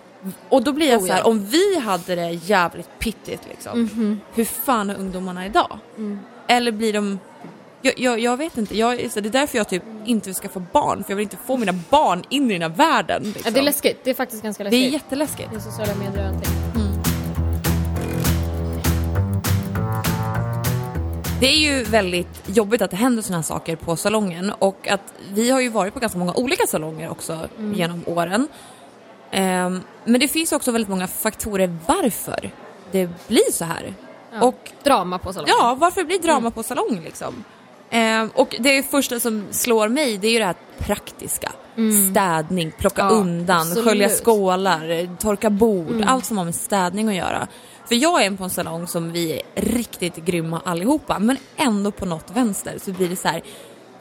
Och då blir jag Oh, så här, ja. Om vi hade det jävligt pittigt liksom Hur fan är ungdomarna idag? Mm. Eller blir de jag, jag, jag vet inte, jag, det är därför jag typ inte vill skaffa barn för jag vill inte få mina barn in i den här världen. Liksom. ja. Det är läskigt, det är faktiskt ganska Det läskigt. är jätteläskigt. Det är sociala medier och allting. Det är ju väldigt jobbigt att det händer sådana här saker på salongen och att vi har ju varit på ganska många olika salonger också Mm. genom åren. Ehm, men det finns också väldigt många faktorer varför det blir så här. Ja. Och Drama på salongen. ja, varför det blir drama Mm. på salong liksom. Ehm, och det första som slår mig det är ju det här praktiska. Städning, plocka Mm. Ja, undan, absolut. skölja skålar, torka bord, Mm. allt som har med städning att göra. För jag är en på en salong som vi är riktigt grymma allihopa men ändå på något vänster så blir det så här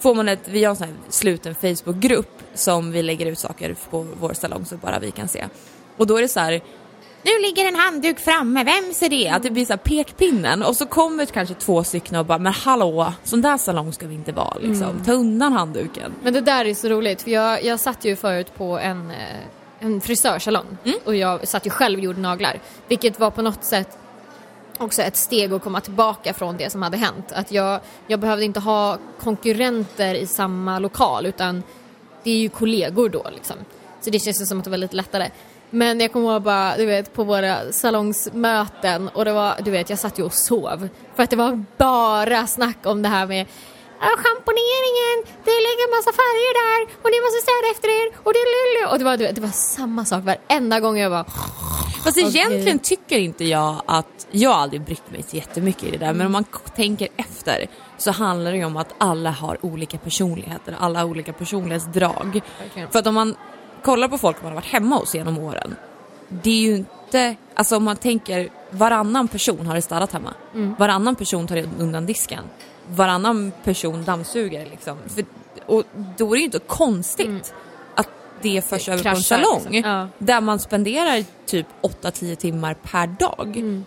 Får man ett, vi har en sån här sluten Facebookgrupp som vi lägger ut saker på vår salong så bara vi kan se. Och då är det så här nu ligger en handduk framme, vem ser det? Att det blir så pekpinnen och så kommer kanske två stycken och bara men hallå, sån där salong ska vi inte vara liksom. Ta undan handduken. Men det där är så roligt för jag, jag satt ju förut på en, eh, en frisörsalong och jag satt ju själv och gjorde naglar. Vilket var på något sätt också ett steg att komma tillbaka från det som hade hänt. Att jag, jag behövde inte ha konkurrenter i samma lokal utan det är ju kollegor då liksom. Så det känns som att det var lite lättare. Men jag kommer ihåg bara, du vet, på våra salongsmöten och det var, du vet, jag satt ju och sov. För att det var bara snack om det här med "Ja, schamponeringen, det ligger en massa färger där och ni måste städa efter er och det lullu. Och det var, du vet, det var samma sak varenda gång jag var Fast egentligen tycker inte jag att, jag har aldrig brytt mig så jättemycket i det där men om man tänker efter så handlar det ju om att alla har olika personligheter, alla har olika personlighetsdrag. Verkligen. För att om man kollar på folk man har varit hemma hos genom åren, det är ju inte, alltså om man tänker varannan person har det städat hemma, Mm. varannan person tar undan disken, varannan person dammsuger liksom. För, och då är det ju inte konstigt att det förs över på en Mm. kraschar, salong liksom. Ja. där man spenderar typ 8-10 timmar per dag. Mm.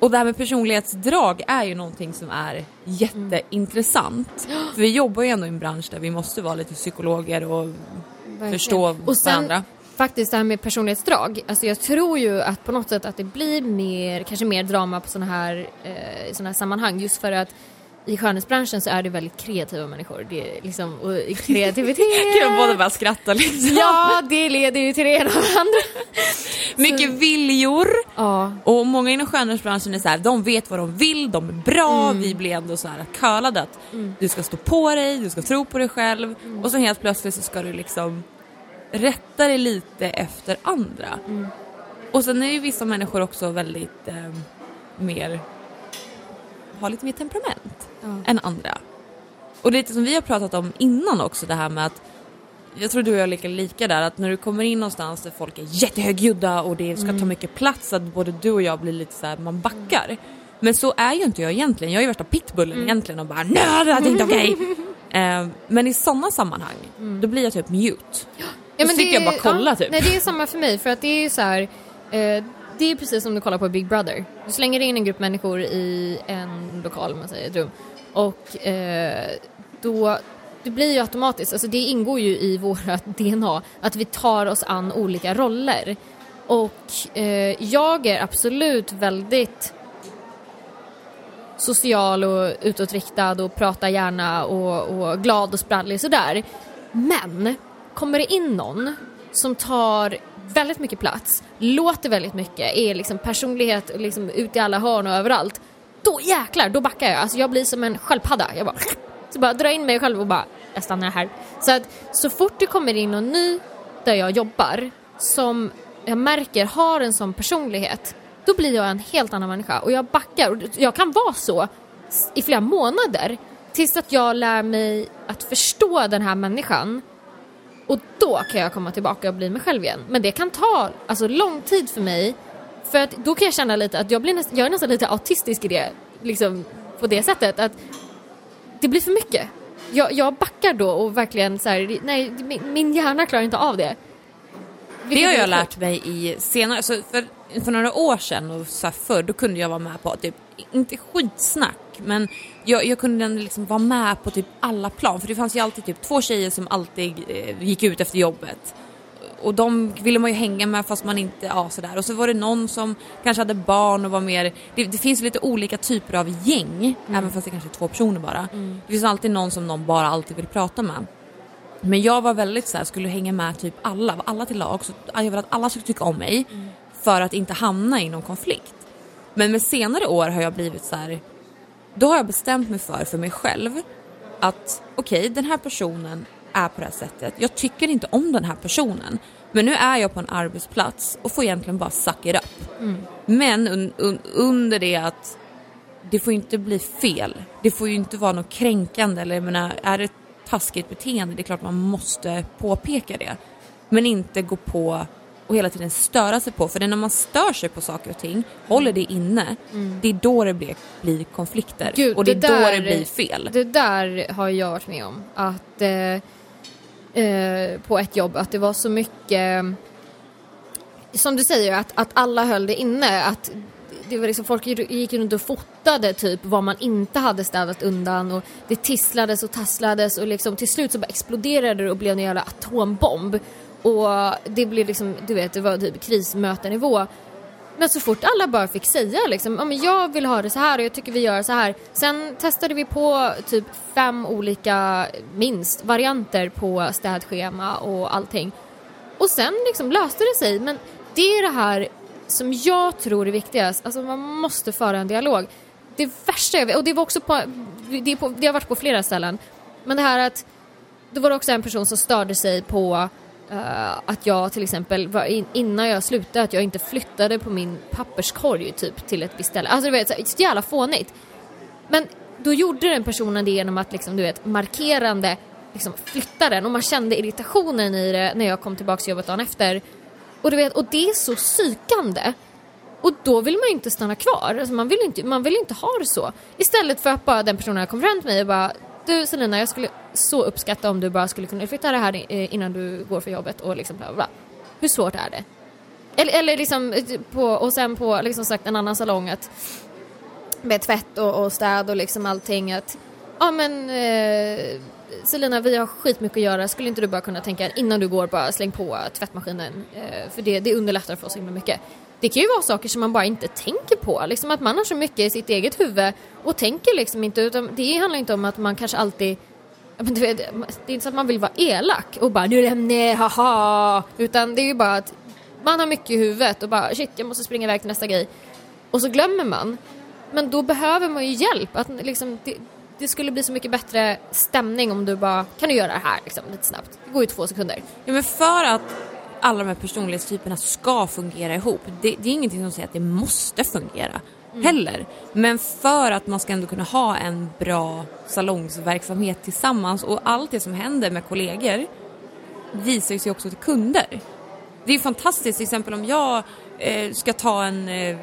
Och det här med personlighetsdrag är ju någonting som är jätteintressant. För vi jobbar ju ändå i en bransch där vi måste vara lite psykologer och Verkligen. förstå och sen, varandra. Faktiskt det här med personlighetsdrag, alltså jag tror ju att på något sätt att det blir mer, kanske mer drama på sådana här, eh, såna här sammanhang just för att i skönhetsbranschen så är det väldigt kreativa människor. Det är liksom, och kreativitet... Kan de båda bara skratta liksom? Ja, det leder ju till det ena och det andra. Mycket viljor. Ja. Och många inom skönhetsbranschen är så här, de vet vad de vill, de är bra, vi blir ändå så här curlade att du ska stå på dig, du ska tro på dig själv och så helt plötsligt så ska du liksom rätta dig lite efter andra. Och sen är ju vissa människor också väldigt eh, mer, har lite mer temperament Ja. än andra. Och det är lite som vi har pratat om innan också det här med att jag tror du och jag är lika lika där att när du kommer in någonstans där folk är jättehögljudda och det ska ta mycket plats att både du och jag blir lite så här, man backar. Men så är ju inte jag egentligen, jag är ju värsta pitbullen egentligen och bara nej det här är inte okej. Eh, men i sådana sammanhang då blir jag typ mute. Ja, Då sitter jag bara och kollar ja, typ. Nej det är samma för mig för att det är ju så här. Eh, det är precis som du kollar på Big Brother. Du slänger in en grupp människor i en lokal, man säger ett rum. Och eh, då, det blir ju automatiskt, alltså det ingår ju i våra DNA att vi tar oss an olika roller. Och eh, jag är absolut väldigt social och utåtriktad och pratar gärna och, och glad och sprallig sådär. Men kommer det in någon som tar väldigt mycket plats, låter väldigt mycket, är liksom personlighet liksom ut i alla hörn och överallt. Då jäklar, då backar jag. Alltså jag blir som en sköldpadda. Jag bara, så bara drar in mig själv och bara, jag stannar här. Så att så fort det kommer in någon ny där jag jobbar som jag märker har en sån personlighet, då blir jag en helt annan människa och jag backar. Och jag kan vara så i flera månader tills att jag lär mig att förstå den här människan och då kan jag komma tillbaka och bli mig själv igen. Men det kan ta alltså, lång tid för mig. För att då kan jag känna lite att jag, blir näst, jag är nästan lite autistisk i det. Liksom på det sättet. Att det blir för mycket. Jag, jag backar då och verkligen så här, nej min, min hjärna klarar inte av det. Det Vilket har är jag lärt mig i senare, så för, för några år sedan och så här förr, då kunde jag vara med på typ, inte skitsnack, men jag, jag kunde liksom vara med på typ alla plan. För det fanns ju alltid typ två tjejer som alltid eh, gick ut efter jobbet. Och de ville man ju hänga med fast man inte, ja sådär. Och så var det någon som kanske hade barn och var mer, det, det finns lite olika typer av gäng, även fast det kanske är två personer bara. Det finns alltid någon som någon bara alltid vill prata med. Men jag var väldigt så här, skulle hänga med typ alla, var alla till lag. Så jag ville att alla skulle tycka om mig för att inte hamna i någon konflikt. Men med senare år har jag blivit så här, då har jag bestämt mig för, för mig själv, att okej, den här personen är på det här sättet. Jag tycker inte om den här personen. Men nu är jag på en arbetsplats och får egentligen bara suck it up. Men un, un, under det att det får ju inte bli fel. Det får ju inte vara något kränkande eller jag menar, är det taskigt beteende, det är klart man måste påpeka det. Men inte gå på och hela tiden störa sig på. För det är när man stör sig på saker och ting, håller det inne, det är då det blir, blir konflikter. Mm. Gud, och det är det då där- det blir fel. Det där har jag varit med om. Att eh, eh, på ett jobb att det var så mycket som du säger att, att alla höll det inne. Att det var liksom, folk gick runt och fotade typ vad man inte hade städat undan och det tisslades och tasslades och liksom till slut så bara exploderade det och blev en jävla atombomb. Och det blev liksom, du vet, det var typ krismötenivå. Men så fort alla bara fick säga liksom, ja men jag vill ha det så här och jag tycker vi gör så här. Sen testade vi på typ fem olika, minst, varianter på städschema och allting. Och sen liksom löste det sig. Men det är det här som jag tror är viktigast. Alltså man måste föra en dialog. Det värsta jag vet, och det var också på, det, på, det har varit på flera ställen. Men det här att, då var det också en person som störde sig på Uh, att jag till exempel, var in, innan jag slutade, att jag inte flyttade på min papperskorg typ till ett visst ställe. Alltså du vet, så, så jävla fånigt. Men då gjorde den personen det genom att liksom, du vet, markerande liksom, flytta den och man kände irritationen i det när jag kom tillbaka till jobbet dagen efter. Och, du vet, och det är så psykande. Och då vill man ju inte stanna kvar. Alltså man, vill inte, man vill inte ha det så. Istället för att bara den personen kom fram till mig och bara du Selina, jag skulle så uppskatta om du bara skulle kunna flytta det här eh, innan du går för jobbet och liksom bla bla bla. Hur svårt är det? Eller, eller liksom eh, typ på, och sen på liksom sagt en annan salong att med tvätt och, och städ och liksom allting att ja men eh, Selina vi har skitmycket att göra, skulle inte du bara kunna tänka innan du går bara släng på tvättmaskinen eh, för det, det underlättar för oss så himla mycket det kan ju vara saker som man bara inte tänker på. Liksom att man har så mycket i sitt eget huvud och tänker liksom inte. Utan det handlar inte om att man kanske alltid Ja, men du vet, det är inte så att man vill vara elak och bara nu lämnar jag, haha. Utan det är ju bara att man har mycket i huvudet och bara shit jag måste springa iväg till nästa grej. Och så glömmer man. Men då behöver man ju hjälp. Att liksom, det, det skulle bli så mycket bättre stämning om du bara kan du göra det här liksom, lite snabbt. Det går ju två sekunder. Ja men för att alla de här personlighetstyperna ska fungera ihop. Det, det är ingenting som säger att det måste fungera mm. heller. Men för att man ska ändå kunna ha en bra salongsverksamhet tillsammans och allt det som händer med kollegor visar sig också till kunder. Det är fantastiskt, till exempel om jag eh, ska ta en, eh,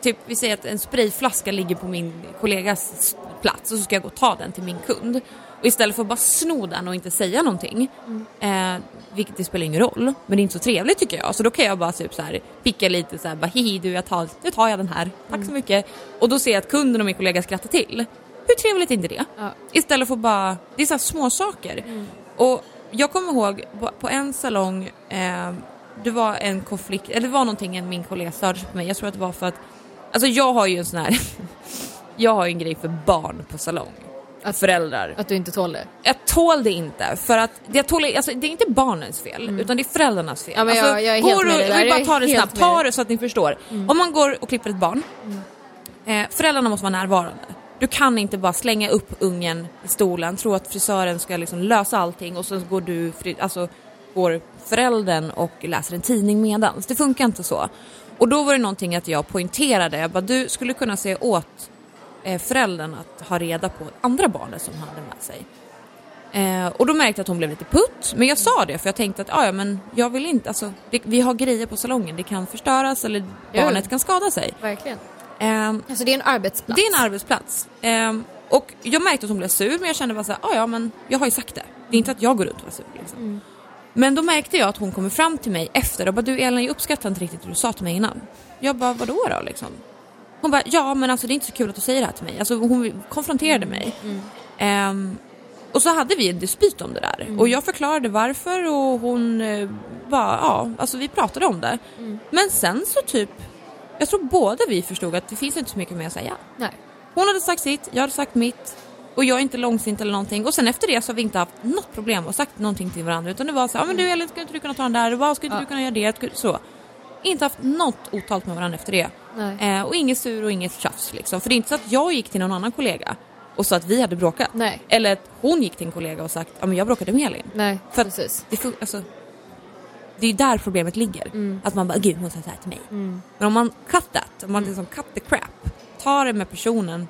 typ vi säger att en sprayflaska ligger på min kollegas plats och så ska jag gå och ta den till min kund. Och istället för att bara sno den och inte säga någonting, mm. eh, vilket det spelar ingen roll, men det är inte så trevligt tycker jag. Så då kan jag bara typ så här, picka lite så här, bara hihi du, jag tar, nu tar jag den här, tack mm. så mycket. Och då ser jag att kunden och min kollega skrattar till. Hur trevligt är inte det? Ja. Istället för att bara, det är så här små saker. Mm. Och jag kommer ihåg på, på en salong, eh, det var en konflikt, eller det var någonting min kollega störde sig på mig. Jag tror att det var för att, alltså jag har ju en sån här, jag har ju en grej för barn på salong. Att, föräldrar. Att du inte tål det? Jag tål det inte för att jag tål, alltså, det är inte barnens fel mm. utan det är föräldrarnas fel. Ja, men jag, alltså, jag är helt med det där. Jag bara ta det snabbt, ta det så att ni förstår. Mm. Om man går och klipper ett barn, mm. eh, föräldrarna måste vara närvarande. Du kan inte bara slänga upp ungen i stolen, tro att frisören ska liksom lösa allting och så går du, alltså går föräldern och läser en tidning medans. Det funkar inte så. Och då var det någonting att jag poängterade, jag bara du skulle kunna se åt föräldern att ha reda på andra barnet som hade med sig. Eh, och då märkte jag att hon blev lite putt, men jag sa det för jag tänkte att ja, men jag vill inte, alltså, det, vi har grejer på salongen, det kan förstöras eller barnet kan skada sig. Verkligen. Eh, alltså det är en arbetsplats. Det är en arbetsplats. Eh, och jag märkte att hon blev sur men jag kände bara så här, ja men jag har ju sagt det. Det är inte att jag går runt och var sur liksom. Mm. Men då märkte jag att hon kommer fram till mig efter och bara du Elin jag uppskattar inte riktigt det du sa till mig innan. Jag bara vadå då liksom? Hon bara, ja men alltså det är inte så kul att du säger det här till mig. Alltså hon konfronterade mig. Mm. Um, och så hade vi en dispyt om det där. Mm. Och jag förklarade varför och hon uh, bara, ja, alltså vi pratade om det. Mm. Men sen så typ, jag tror båda vi förstod att det finns inte så mycket mer att säga. Nej. Hon hade sagt sitt, jag hade sagt mitt. Och jag är inte långsint eller någonting. Och sen efter det så har vi inte haft något problem och sagt någonting till varandra. Utan det var så ja men du Elin, skulle inte du kunna ta den där? Och skulle inte ja. du kunna göra det? Så. Inte haft något otalt med varandra efter det. Eh, och inget sur och inget tjafs liksom. För det är inte så att jag gick till någon annan kollega och sa att vi hade bråkat. Nej. Eller att hon gick till en kollega och sagt att jag bråkade med Elin. Nej, för precis. Det, alltså, det är där problemet ligger. Mm. Att man bara, gud hon sa så här till mig. Mm. Men om man cut that, om man mm. liksom cut the crap, tar det med personen,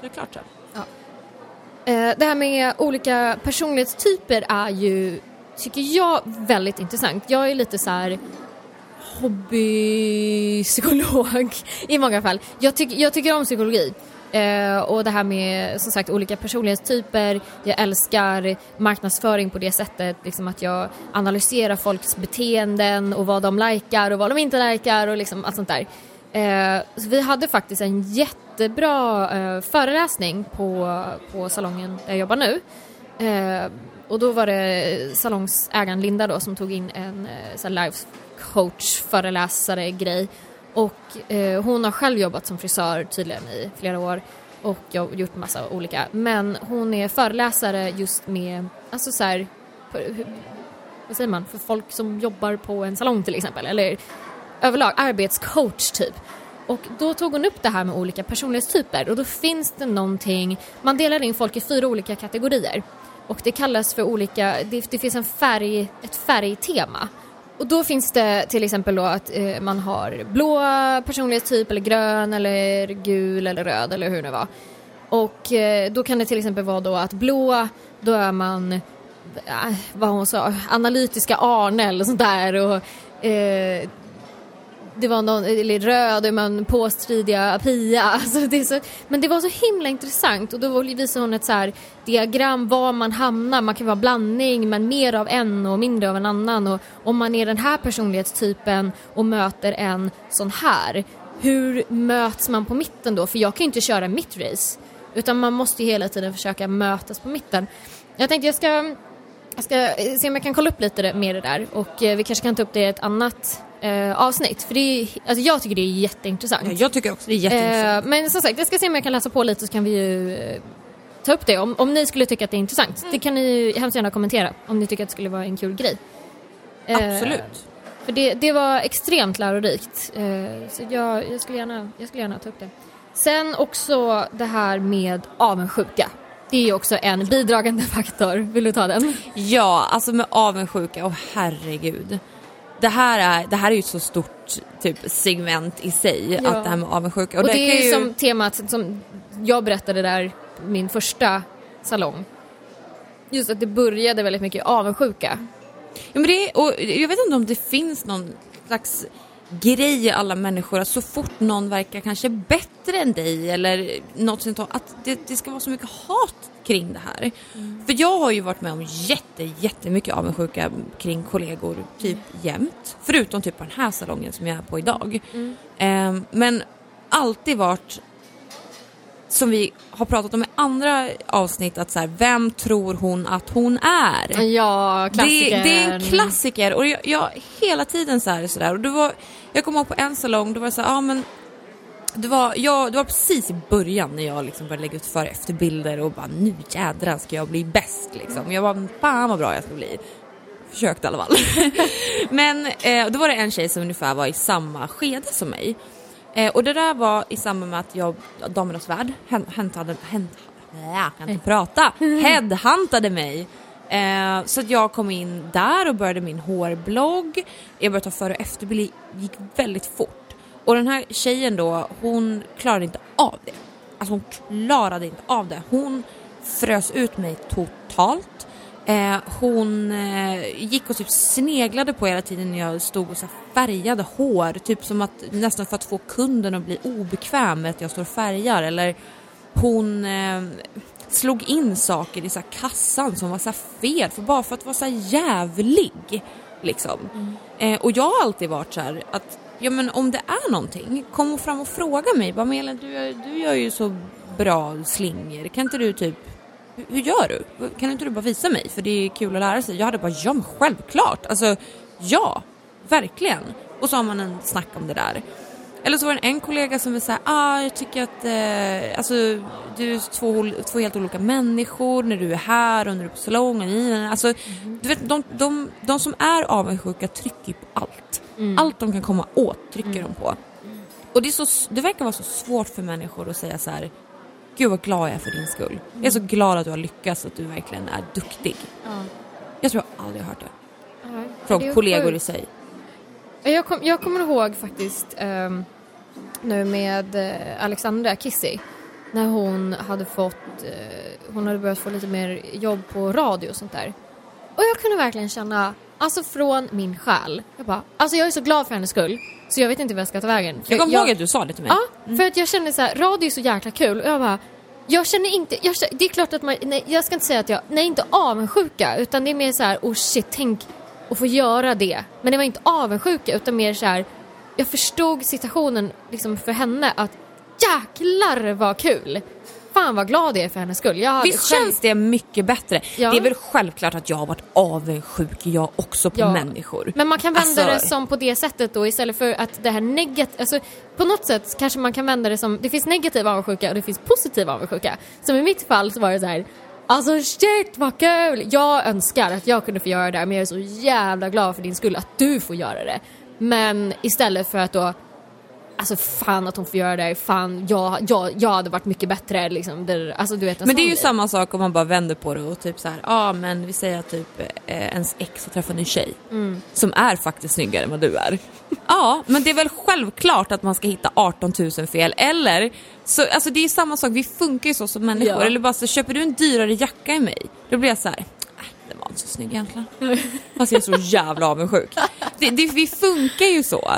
så är det klart sen. Ja. Eh, det här med olika personlighetstyper är ju, tycker jag, väldigt intressant. Jag är lite så här hobbypsykolog i många fall. Jag, tyck, jag tycker om psykologi. Eh, och det här med som sagt olika personlighetstyper. Jag älskar marknadsföring på det sättet liksom att jag analyserar folks beteenden och vad de likar och vad de inte likar och liksom allt sånt där. Eh, så vi hade faktiskt en jättebra eh, föreläsning på, på salongen där jag jobbar nu. Eh, och då var det salongsägaren Linda då som tog in en eh, live coach, föreläsare grej. Och eh, hon har själv jobbat som frisör tydligen i flera år och jag gjort massa olika. Men hon är föreläsare just med, alltså så här, vad säger man, för folk som jobbar på en salong till exempel. Eller överlag arbetscoach typ. Och då tog hon upp det här med olika personlighetstyper och då finns det någonting, man delar in folk i fyra olika kategorier. Och det kallas för olika, det, det finns en färg, ett färgtema. Och då finns det till exempel då att eh, man har blå personlighetstyp eller grön eller gul eller röd eller hur det var. Och eh, då kan det till exempel vara då att blå, då är man, eh, vad hon sa, analytiska Arne eller sånt där och eh, det var någon, eller röd och man påstridiga Pia. Alltså det så, men det var så himla intressant och då visade hon ett så här diagram var man hamnar. Man kan vara blandning men mer av en och mindre av en annan. Och om man är den här personlighetstypen och möter en sån här, hur möts man på mitten då? För jag kan ju inte köra mitt race. Utan man måste ju hela tiden försöka mötas på mitten. Jag tänkte jag ska, jag ska se om jag kan kolla upp lite mer det där och eh, vi kanske kan ta upp det i ett annat eh, avsnitt. För det är, alltså jag tycker det är jätteintressant. Ja, jag tycker också det är jätteintressant. Eh, men som sagt, jag ska se om jag kan läsa på lite så kan vi ju eh, ta upp det. Om, om ni skulle tycka att det är intressant. Det kan ni ju hemskt gärna kommentera om ni tycker att det skulle vara en kul grej. Eh, Absolut. För det, det var extremt lärorikt. Eh, så jag, jag, skulle gärna, jag skulle gärna ta upp det. Sen också det här med avundsjuka. Det är ju också en bidragande faktor. Vill du ta den? Ja, alltså med avundsjuka, och herregud. Det här, är, det här är ju ett så stort typ, segment i sig, Ja. att det här med avundsjuka. Och det, kan är ju som temat som jag berättade där, min första salong. Just att det började väldigt mycket avundsjuka. Ja, men det och jag vet inte om det finns någon slags grej i alla människor att så fort någon verkar kanske bättre än dig eller något sånt att det, det ska vara så mycket hat kring det här. För jag har ju varit med om jätte, jättemycket avundsjuka kring kollegor typ jämt. Förutom typ på den här salongen som jag är på idag. Ehm, men alltid varit som vi har pratat om i andra avsnitt att så här, vem tror hon att hon är? Ja, Det, klassiker. det är en klassiker och jag, jag hela tiden så här, så där. Och det var, jag kommer ihåg på en salong, då var det så här, ja men det var, jag, det var precis i början när jag liksom började lägga ut före efter bilder och bara nu jädrar ska jag bli bäst liksom. Jag var fan vad bra jag ska bli. Försökte i alla fall. men eh, då var det en tjej som ungefär var i samma skede som mig. Eh, och det där var i samband med att jag, Damernas Värld, hämtade, hänt, jag kan inte prata, headhuntade mig. Eh, så att jag kom in där och började min hårblogg. Jag började ta före och efterbild, gick väldigt fort. Och den här tjejen då, hon klarade inte av det. Alltså hon klarade inte av det. Hon frös ut mig totalt. Eh, hon eh, gick och typ sneglade på hela tiden när jag stod och så färgade hår. Typ som att nästan för att få kunden att bli obekväm med att jag står och färgar. Eller hon eh, slog in saker i så här kassan som var så fel för bara för att vara så jävlig. Liksom. Eh, och jag har alltid varit så här att ja, men om det är någonting, kom fram och fråga mig. Bara, Melin, du, du gör ju så bra slingor. Kan inte du typ hur, gör du? Kan inte du bara visa mig? För det är kul att lära sig. Jag hade bara, ja men självklart. Alltså, ja, verkligen. Och så har man en snack om det där. Eller så var det en kollega som var såhär, ah, jag tycker att eh, alltså, du är två, två helt olika människor när du är här och när du är på salongen. Alltså, du vet, de, de, de som är avundsjuka trycker ju på allt. Allt de kan komma åt trycker de på. Och det, är så, det verkar vara så svårt för människor att säga så här. Gud vad glad jag är för din skull. Jag är så glad att du har lyckats, att du verkligen är duktig. Ja. Jag tror jag aldrig har hört det. Ja, Från det kollegor sjukt. i sig. Jag, kom, jag kommer ihåg faktiskt ehm, nu med eh, Alexandra Kissy när hon hade fått, eh, hon hade börjat få lite mer jobb på radio och sånt där. Och jag kunde verkligen känna, alltså från min själ, jag bara, alltså jag är så glad för hennes skull så jag vet inte vad jag ska ta vägen. För Jag kommer ihåg att du sa det till mig. Ja, för att jag kände så här, radio är så jäkla kul och jag bara jag känner inte, jag känner, det är klart att man, nej, jag ska inte säga att jag, nej inte avundsjuka utan det är mer så här, oh shit, tänk att få göra det. Men det var inte avundsjuka utan mer så här, jag förstod situationen liksom för henne att jäklar vad kul! Fan vad glad jag är för hennes skull. Jag Visst själv- känns det mycket bättre? Ja. Det är väl självklart att jag har varit avundsjuk jag också på Ja. människor. Men man kan vända Alltså- det som på det sättet då istället för att det här negativa, alltså på något sätt kanske man kan vända det som, det finns negativ avundsjuka och det finns positiv avundsjuka. Som i mitt fall så var det så här. Alltså shit vad kul! Jag önskar att jag kunde få göra det här men jag är så jävla glad för din skull att du får göra det. Men istället för att då Alltså fan att hon får göra det, fan jag, jag, jag hade varit mycket bättre liksom. Där, alltså, du vet, en Men det är ju grej. samma sak om man bara vänder på det och typ så här, ja ah, men vi säger att typ eh, ens ex har träffat en tjej Mm. som är faktiskt snyggare än vad du är. Ja, men det är väl självklart att man ska hitta 18 000 fel eller så, alltså det är samma sak, vi funkar ju så som människor. Ja. Eller bara så köper du en dyrare jacka i mig, då blir jag så här, äh, den var inte så snygg egentligen. Fast jag är så jävla avundsjuk. Det, det, vi funkar ju så.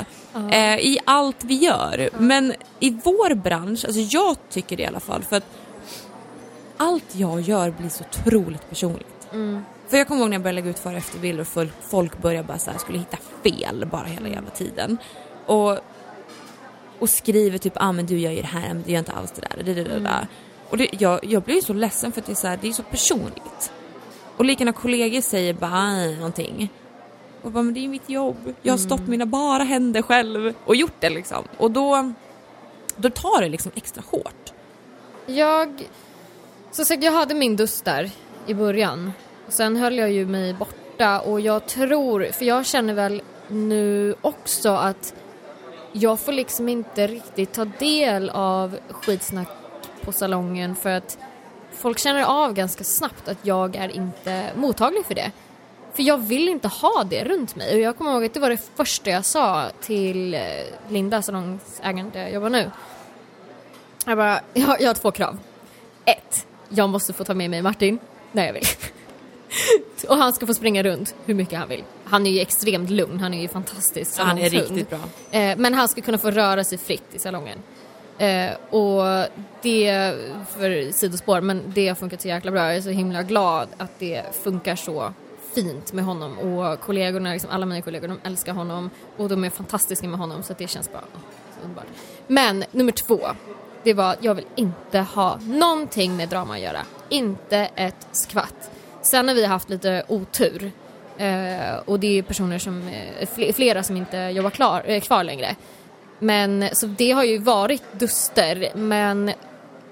Eh, I allt vi gör. Men i vår bransch, alltså jag tycker det i alla fall, för att allt jag gör blir så otroligt personligt. För jag kommer ihåg när jag började lägga ut före och efterbilder och folk, folk började bara så här, skulle hitta fel bara hela jävla tiden. Och, och skriver typ, ah men du gör ju det här, men du gör inte alls det där. Det, det, det, det. Och det, jag, jag blir ju så ledsen för att det är så, här, det är så personligt. Och lika när kollegor säger bara "Ah, någonting. Och bara, men det är mitt jobb. Jag har stått med mina bara händer själv och gjort det liksom. Och då, då tar det liksom extra hårt. Jag... Så sagt, jag hade min dust där i början. Sen höll jag ju mig borta och jag tror, för jag känner väl nu också att jag får liksom inte riktigt ta del av skitsnack på salongen för att folk känner av ganska snabbt att jag är inte mottaglig för det. För jag vill inte ha det runt mig och jag kommer ihåg att det var det första jag sa till eh, Linda, salongsägaren där jag jobbar nu. Jag bara, jag, jag har två krav. Ett, jag måste få ta med mig Martin när jag vill. och han ska få springa runt hur mycket han vill. Han är ju extremt lugn, han är ju fantastisk Han är riktigt bra. Eh, men han ska kunna få röra sig fritt i salongen. Eh, och det, för sidospår, men det har funkat så jäkla bra. Jag är så himla glad att det funkar så fint med honom och kollegorna, liksom alla mina kollegor, de älskar honom och de är fantastiska med honom så det känns bara underbart. Men nummer två, det var att jag vill inte ha någonting med drama att göra. Inte ett skvatt. Sen har vi haft lite otur eh, och det är personer som, eh, flera som inte jobbar klar, eh, kvar längre. Men så det har ju varit duster men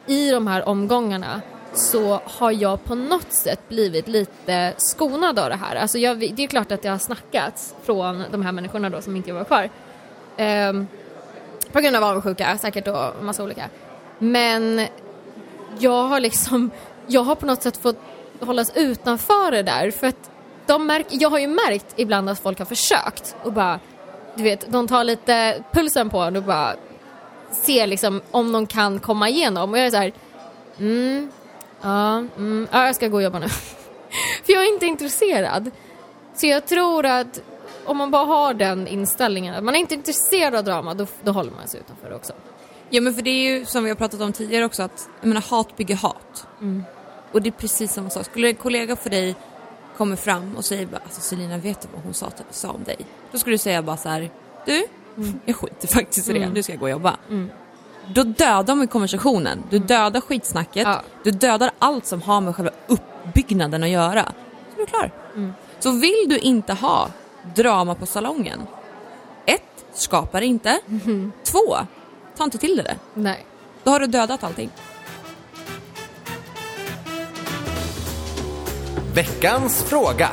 i de här omgångarna så har jag på något sätt blivit lite skonad av det här. Alltså jag, det är klart att det har snackats från de här människorna då som inte jobbar kvar. Um, på grund av avundsjuka säkert och massa olika. Men jag har liksom, jag har på något sätt fått hållas utanför det där för att de märk, jag har ju märkt ibland att folk har försökt och bara, du vet, de tar lite pulsen på en och bara ser liksom om de kan komma igenom och jag är så här, mm, ja, mm, ja jag ska gå och jobba nu. för jag är inte intresserad. Så jag tror att om man bara har den inställningen, att man är inte intresserad av drama, då, då håller man sig utanför också. Ja men för det är ju som vi har pratat om tidigare också att jag menar, hat bygger hat. Och det är precis samma sak. Skulle en kollega för dig kommer fram och säger bara alltså Selina vet du vad hon sa, sa om dig? Då skulle du säga bara så här, du, jag skiter faktiskt i det, nu ska jag gå och jobba. Då dödar man konversationen, du dödar skitsnacket, Ja. du dödar allt som har med själva uppbyggnaden att göra. Så är du klar. Så vill du inte ha drama på salongen, ett, skapa det inte. Två, ta inte till dig det. Nej. Då har du dödat allting. Veckans fråga.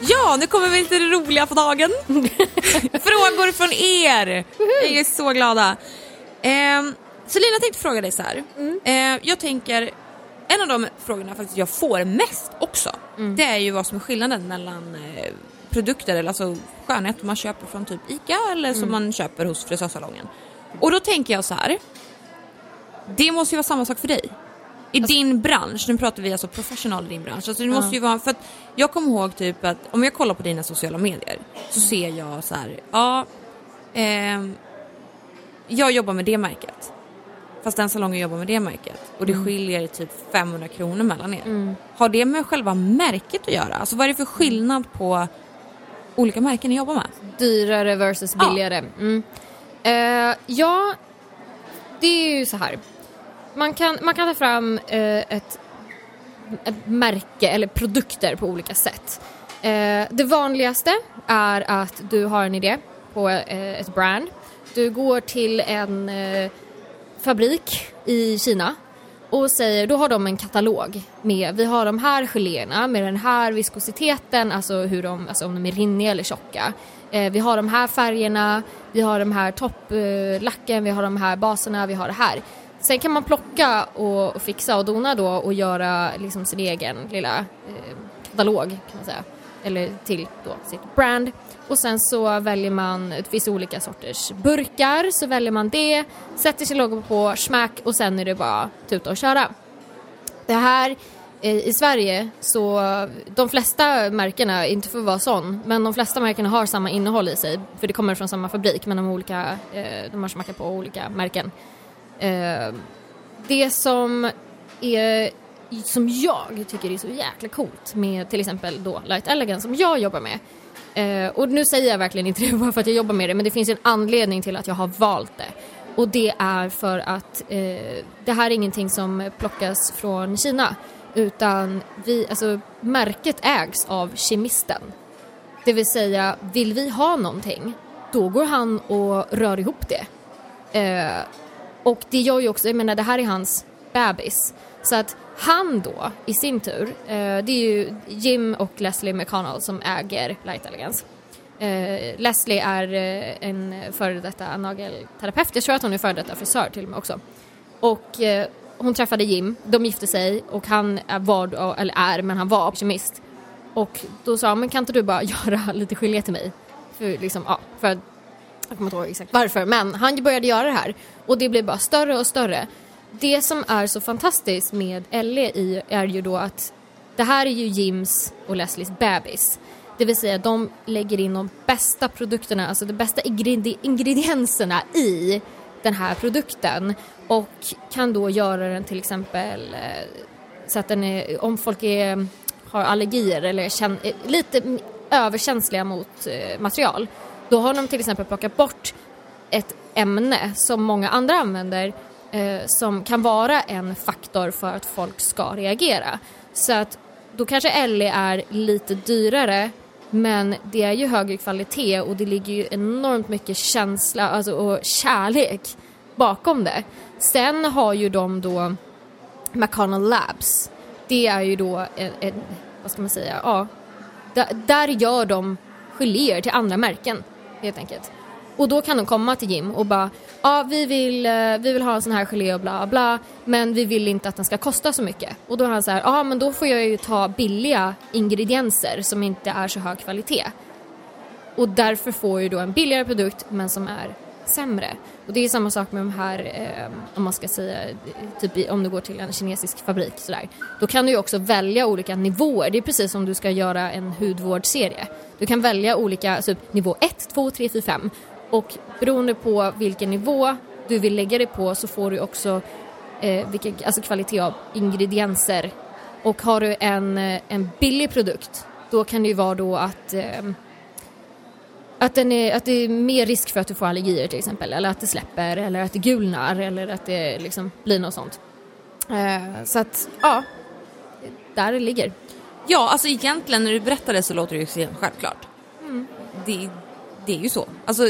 Ja, nu kommer vi till det roliga på dagen. Frågor från er. Vi är så glada. Eh, Selina tänkte fråga dig så här. Eh, jag tänker, en av de frågorna faktiskt jag får mest också, det är ju vad som är skillnaden mellan eh, produkter, eller alltså skönhet man köper från typ ICA eller som man köper hos frisörsalongen. Och då tänker jag så här. Det måste ju vara samma sak för dig. I din bransch, nu pratar vi alltså professional i din bransch, alltså det måste ju vara, för att jag kommer ihåg typ att om jag kollar på dina sociala medier så ser jag så här, ja, ehm, jag jobbar med det märket. Fast den salongen jobbar med det märket och det skiljer typ 500 kronor mellan er. Har det med själva märket att göra? Alltså vad är det för skillnad på olika märken ni jobbar med? Dyrare versus Ja. billigare. Mm. Eh, ja, det är ju så här. Man kan, man kan ta fram eh, ett, ett märke eller produkter på olika sätt. Eh, det vanligaste är att du har en idé på eh, ett brand. Du går till en eh, fabrik i Kina och säger, då har de en katalog med, vi har de här geléerna med den här viskositeten, alltså, hur de, alltså om de är rinniga eller tjocka. Eh, vi har de här färgerna, vi har de här topplacken, eh, vi har de här baserna, vi har det här. Sen kan man plocka och, och fixa och dona då och göra liksom sin egen lilla eh, katalog kan man säga. Eller till då sitt brand. Och sen så väljer man, det finns olika sorters burkar, så väljer man det, sätter sin logo på, smack och sen är det bara tuta och köra. Det här eh, i Sverige så de flesta märkena, inte för att vara sån, men de flesta märkena har samma innehåll i sig för det kommer från samma fabrik men de, har olika, eh, de har smakat på olika märken. Eh, det som är som jag tycker är så jäkla coolt med till exempel då Light Elegance som jag jobbar med. Eh, och nu säger jag verkligen inte det bara för att jag jobbar med det men det finns en anledning till att jag har valt det. Och det är för att eh, det här är ingenting som plockas från Kina Utan vi, alltså, märket ägs av kemisten. Det vill säga, vill vi ha någonting, då går han och rör ihop det. Eh, och det gör ju också, jag menar det här är hans bebis. Så att han då i sin tur, eh, det är ju Jim och Leslie McConnell som äger Light Elegance. Eh, Leslie är eh, en före detta nagelterapeut, jag tror att hon är före detta frisör till och med också. Och eh, hon träffade Jim, de gifte sig och han var, eller är, men han var kemist. Och då sa han, men kan inte du bara göra lite gelé till mig? För, liksom, ja, för att, jag kommer inte ihåg exakt varför, men han började göra det här. Och det blev bara större och större. Det som är så fantastiskt med Ellie i är ju då att det här är ju Jims och Leslies bebis. Det vill säga de lägger in de bästa produkterna, alltså de bästa ingredi ingredienserna i den här produkten och kan då göra den till exempel eh, så att den är, om folk är, har allergier eller är lite överkänsliga mot eh, material, då har de till exempel plockat bort ett ämne som många andra använder eh, som kan vara en faktor för att folk ska reagera. Så att då kanske LE är lite dyrare men det är ju högre kvalitet och det ligger ju enormt mycket känsla alltså, och kärlek bakom det. Sen har ju de då McConnell Labs. Det är ju då en, en vad ska man säga, ja, där, där gör de geléer till andra märken helt enkelt. Och då kan de komma till Jim och bara, ja vi vill, eh, vi vill ha en sån här gelé och bla bla, men vi vill inte att den ska kosta så mycket. Och då är han så här, ja men då får jag ju ta billiga ingredienser som inte är så hög kvalitet. Och därför får ju då en billigare produkt men som är sämre. Och det är samma sak med de här, eh, om man ska säga, typ om du går till en kinesisk fabrik sådär. Då kan du ju också välja olika nivåer. Det är precis som du ska göra en hudvårdsserie. Du kan välja olika, typ nivå 1, 2, 3, 4, 5. Och beroende på vilken nivå du vill lägga det på så får du också eh, vilken, alltså kvalitet av ingredienser. Och har du en, eh, en billig produkt då kan det ju vara då att eh, att, den är, att det är mer risk för att du får allergier till exempel, eller att det släpper, eller att det gulnar, eller att det liksom blir något sånt. Eh, så att, ja, där det ligger. Ja, alltså egentligen när du berättar det så låter det ju självklart. Mm. Det, det är ju så. Alltså,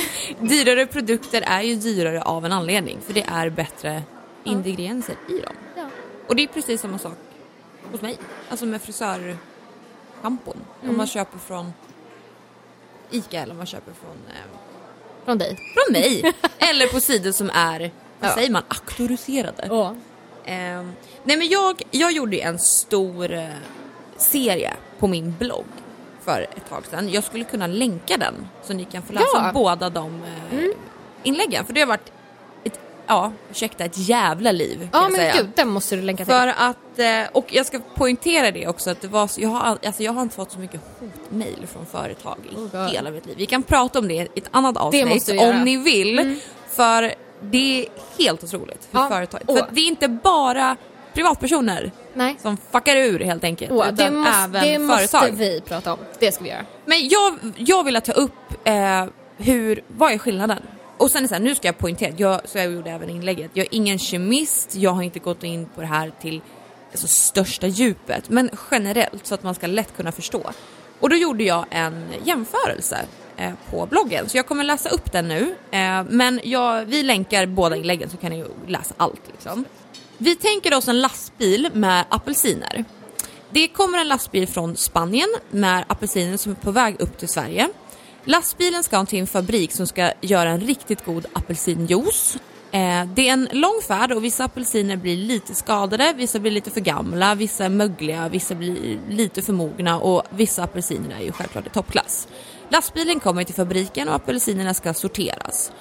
dyrare produkter är ju dyrare av en anledning, för det är bättre ja. ingredienser i dem. Ja. Och det är precis samma sak hos mig, alltså med frisörschampon. Mm. Om man köper från ICA eller om man köper från... Eh, från dig? Från mig! eller på sidor som är, vad ja. säger man, auktoriserade. Ja. Eh, nej men jag, jag gjorde en stor eh, serie på min blogg för ett tag sedan. Jag skulle kunna länka den så ni kan få läsa ja. båda de eh, mm. inläggen. För det har varit ja, ursäkta, ett jävla liv. Ja men säga. gud, den måste du länka till. För att, eh, och jag ska poängtera det också att det var, jag har, alltså jag har inte fått så mycket hotmail från företag i oh hela mitt liv. Vi kan prata om det i ett annat avsnitt om ni vill. Mm. För det är helt otroligt för ja. företag. För det är inte bara privatpersoner Nej. som fuckar ur helt enkelt. Oh, det måste, även det företag. måste vi prata om. Det ska vi göra. Men jag, jag vill ta upp eh, hur, vad är skillnaden? Och sen är det så här, nu ska jag poängtera, jag, så jag gjorde även inlägget, jag är ingen kemist, jag har inte gått in på det här till alltså, största djupet, men generellt så att man ska lätt kunna förstå. Och då gjorde jag en jämförelse eh, på bloggen, så jag kommer läsa upp den nu, eh, men jag, vi länkar båda inläggen så kan ni läsa allt liksom. Vi tänker oss en lastbil med apelsiner. Det kommer en lastbil från Spanien med apelsiner som är på väg upp till Sverige. Lastbilen ska till en fabrik som ska göra en riktigt god apelsinjuice. Eh, det är en lång färd och vissa apelsiner blir lite skadade, vissa blir lite för gamla, vissa är mögliga, vissa blir lite för mogna och vissa apelsiner är ju självklart i toppklass. Lastbilen kommer till fabriken och apelsinerna ska sorteras.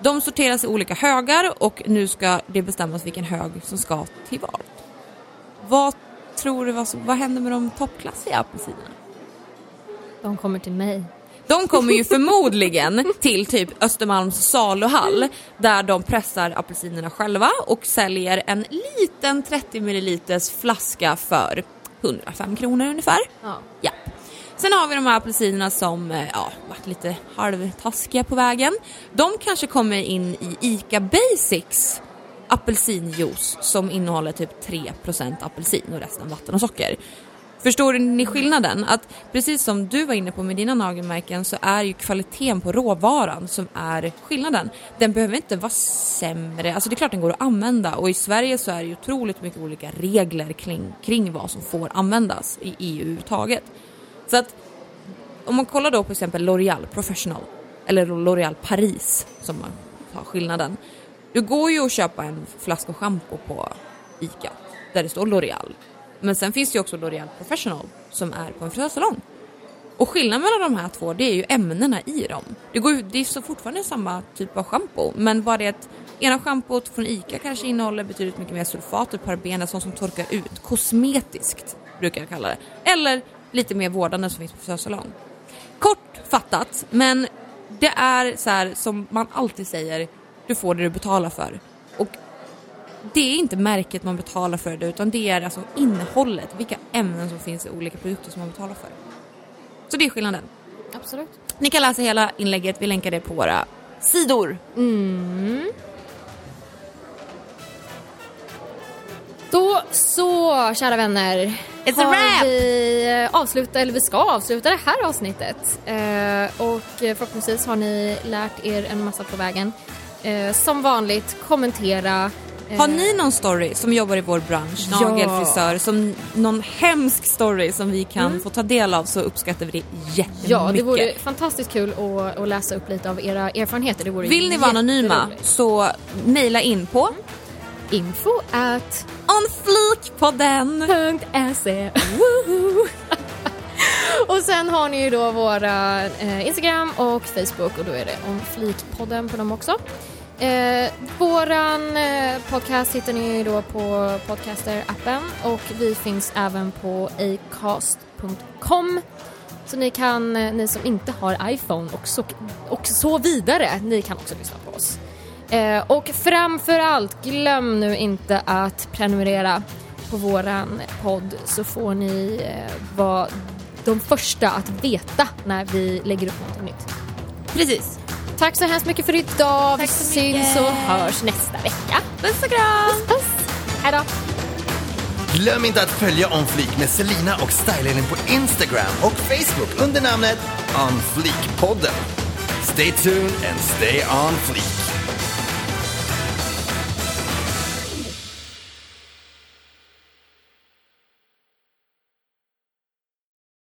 De sorteras i olika högar och nu ska det bestämmas vilken hög som ska till vad. Vad tror du, vad, vad händer med de toppklassiga apelsinerna? De kommer till mig. De kommer ju förmodligen till typ Östermalms saluhall där de pressar apelsinerna själva och säljer en liten 30 ml flaska för 105 kronor ungefär. Ja. ja. Sen har vi de här apelsinerna som eh, ja, varit lite halvtaskiga på vägen. De kanske kommer in i ICA Basics apelsinjuice som innehåller typ 3% apelsin och resten vatten och socker. Förstår ni skillnaden? Att precis som du var inne på med dina nagelmärken så är ju kvaliteten på råvaran som är skillnaden. Den behöver inte vara sämre, alltså det är klart den går att använda och i Sverige så är det ju otroligt mycket olika regler kring, kring vad som får användas i EU överhuvudtaget. Så att om man kollar då på exempel L'Oreal Professional eller L'Oreal Paris som man har skillnaden. Det går ju att köpa en flaska schampo på ICA där det står L'Oreal men sen finns det ju också L'Oreal Professional som är på en frisörsalong. Och skillnaden mellan de här två det är ju ämnena i dem. Det, går det är så fortfarande samma typ av schampo men bara det att ena schampot från ICA kanske innehåller betydligt mycket mer sulfater, parabener, sånt som torkar ut. Kosmetiskt brukar jag kalla det. Eller lite mer vårdande som finns på frisörsalong. Kort fattat, men det är så här som man alltid säger, du får det du betalar för. Det är inte märket man betalar för det utan det är alltså innehållet, vilka ämnen som finns i olika produkter som man betalar för. Så det är skillnaden. Absolut. Ni kan läsa hela inlägget, vi länkar det på våra sidor. Mm. Då så, kära vänner. It's a har wrap! vi avslutat, eller vi ska avsluta det här avsnittet. Eh, och förhoppningsvis har ni lärt er en massa på vägen. Eh, som vanligt, kommentera. Eh, Har ni någon story som jobbar i vår bransch, Ja. nagelfrisör, som någon hemsk story som vi kan få ta del av så uppskattar vi det jättemycket. Ja, det vore fantastiskt kul att, att läsa upp lite av era erfarenheter. Det vore Vill ni vara anonyma så mejla in på Info at. Woho! och sen har ni ju då våra eh, Instagram och Facebook och då är det om Flikpodden på dem också. Eh, våran eh, podcast hittar ni då på Podcaster-appen och vi finns även på acast.com. Så ni kan, eh, ni som inte har iPhone och så, och så vidare, ni kan också lyssna på oss. Eh, och framför allt, glöm nu inte att prenumerera på våran podd så får ni eh, vara de första att veta när vi lägger upp något nytt. Precis. Tack så hemskt mycket för idag. Vi Tack så syns mycket. och hörs nästa vecka. Puss och kram! Puss! Hejdå! Glöm inte att följa On Fleek med Selina och Stylelin på Instagram och Facebook under namnet On Fleek-podden. Stay tuned and stay on fleek.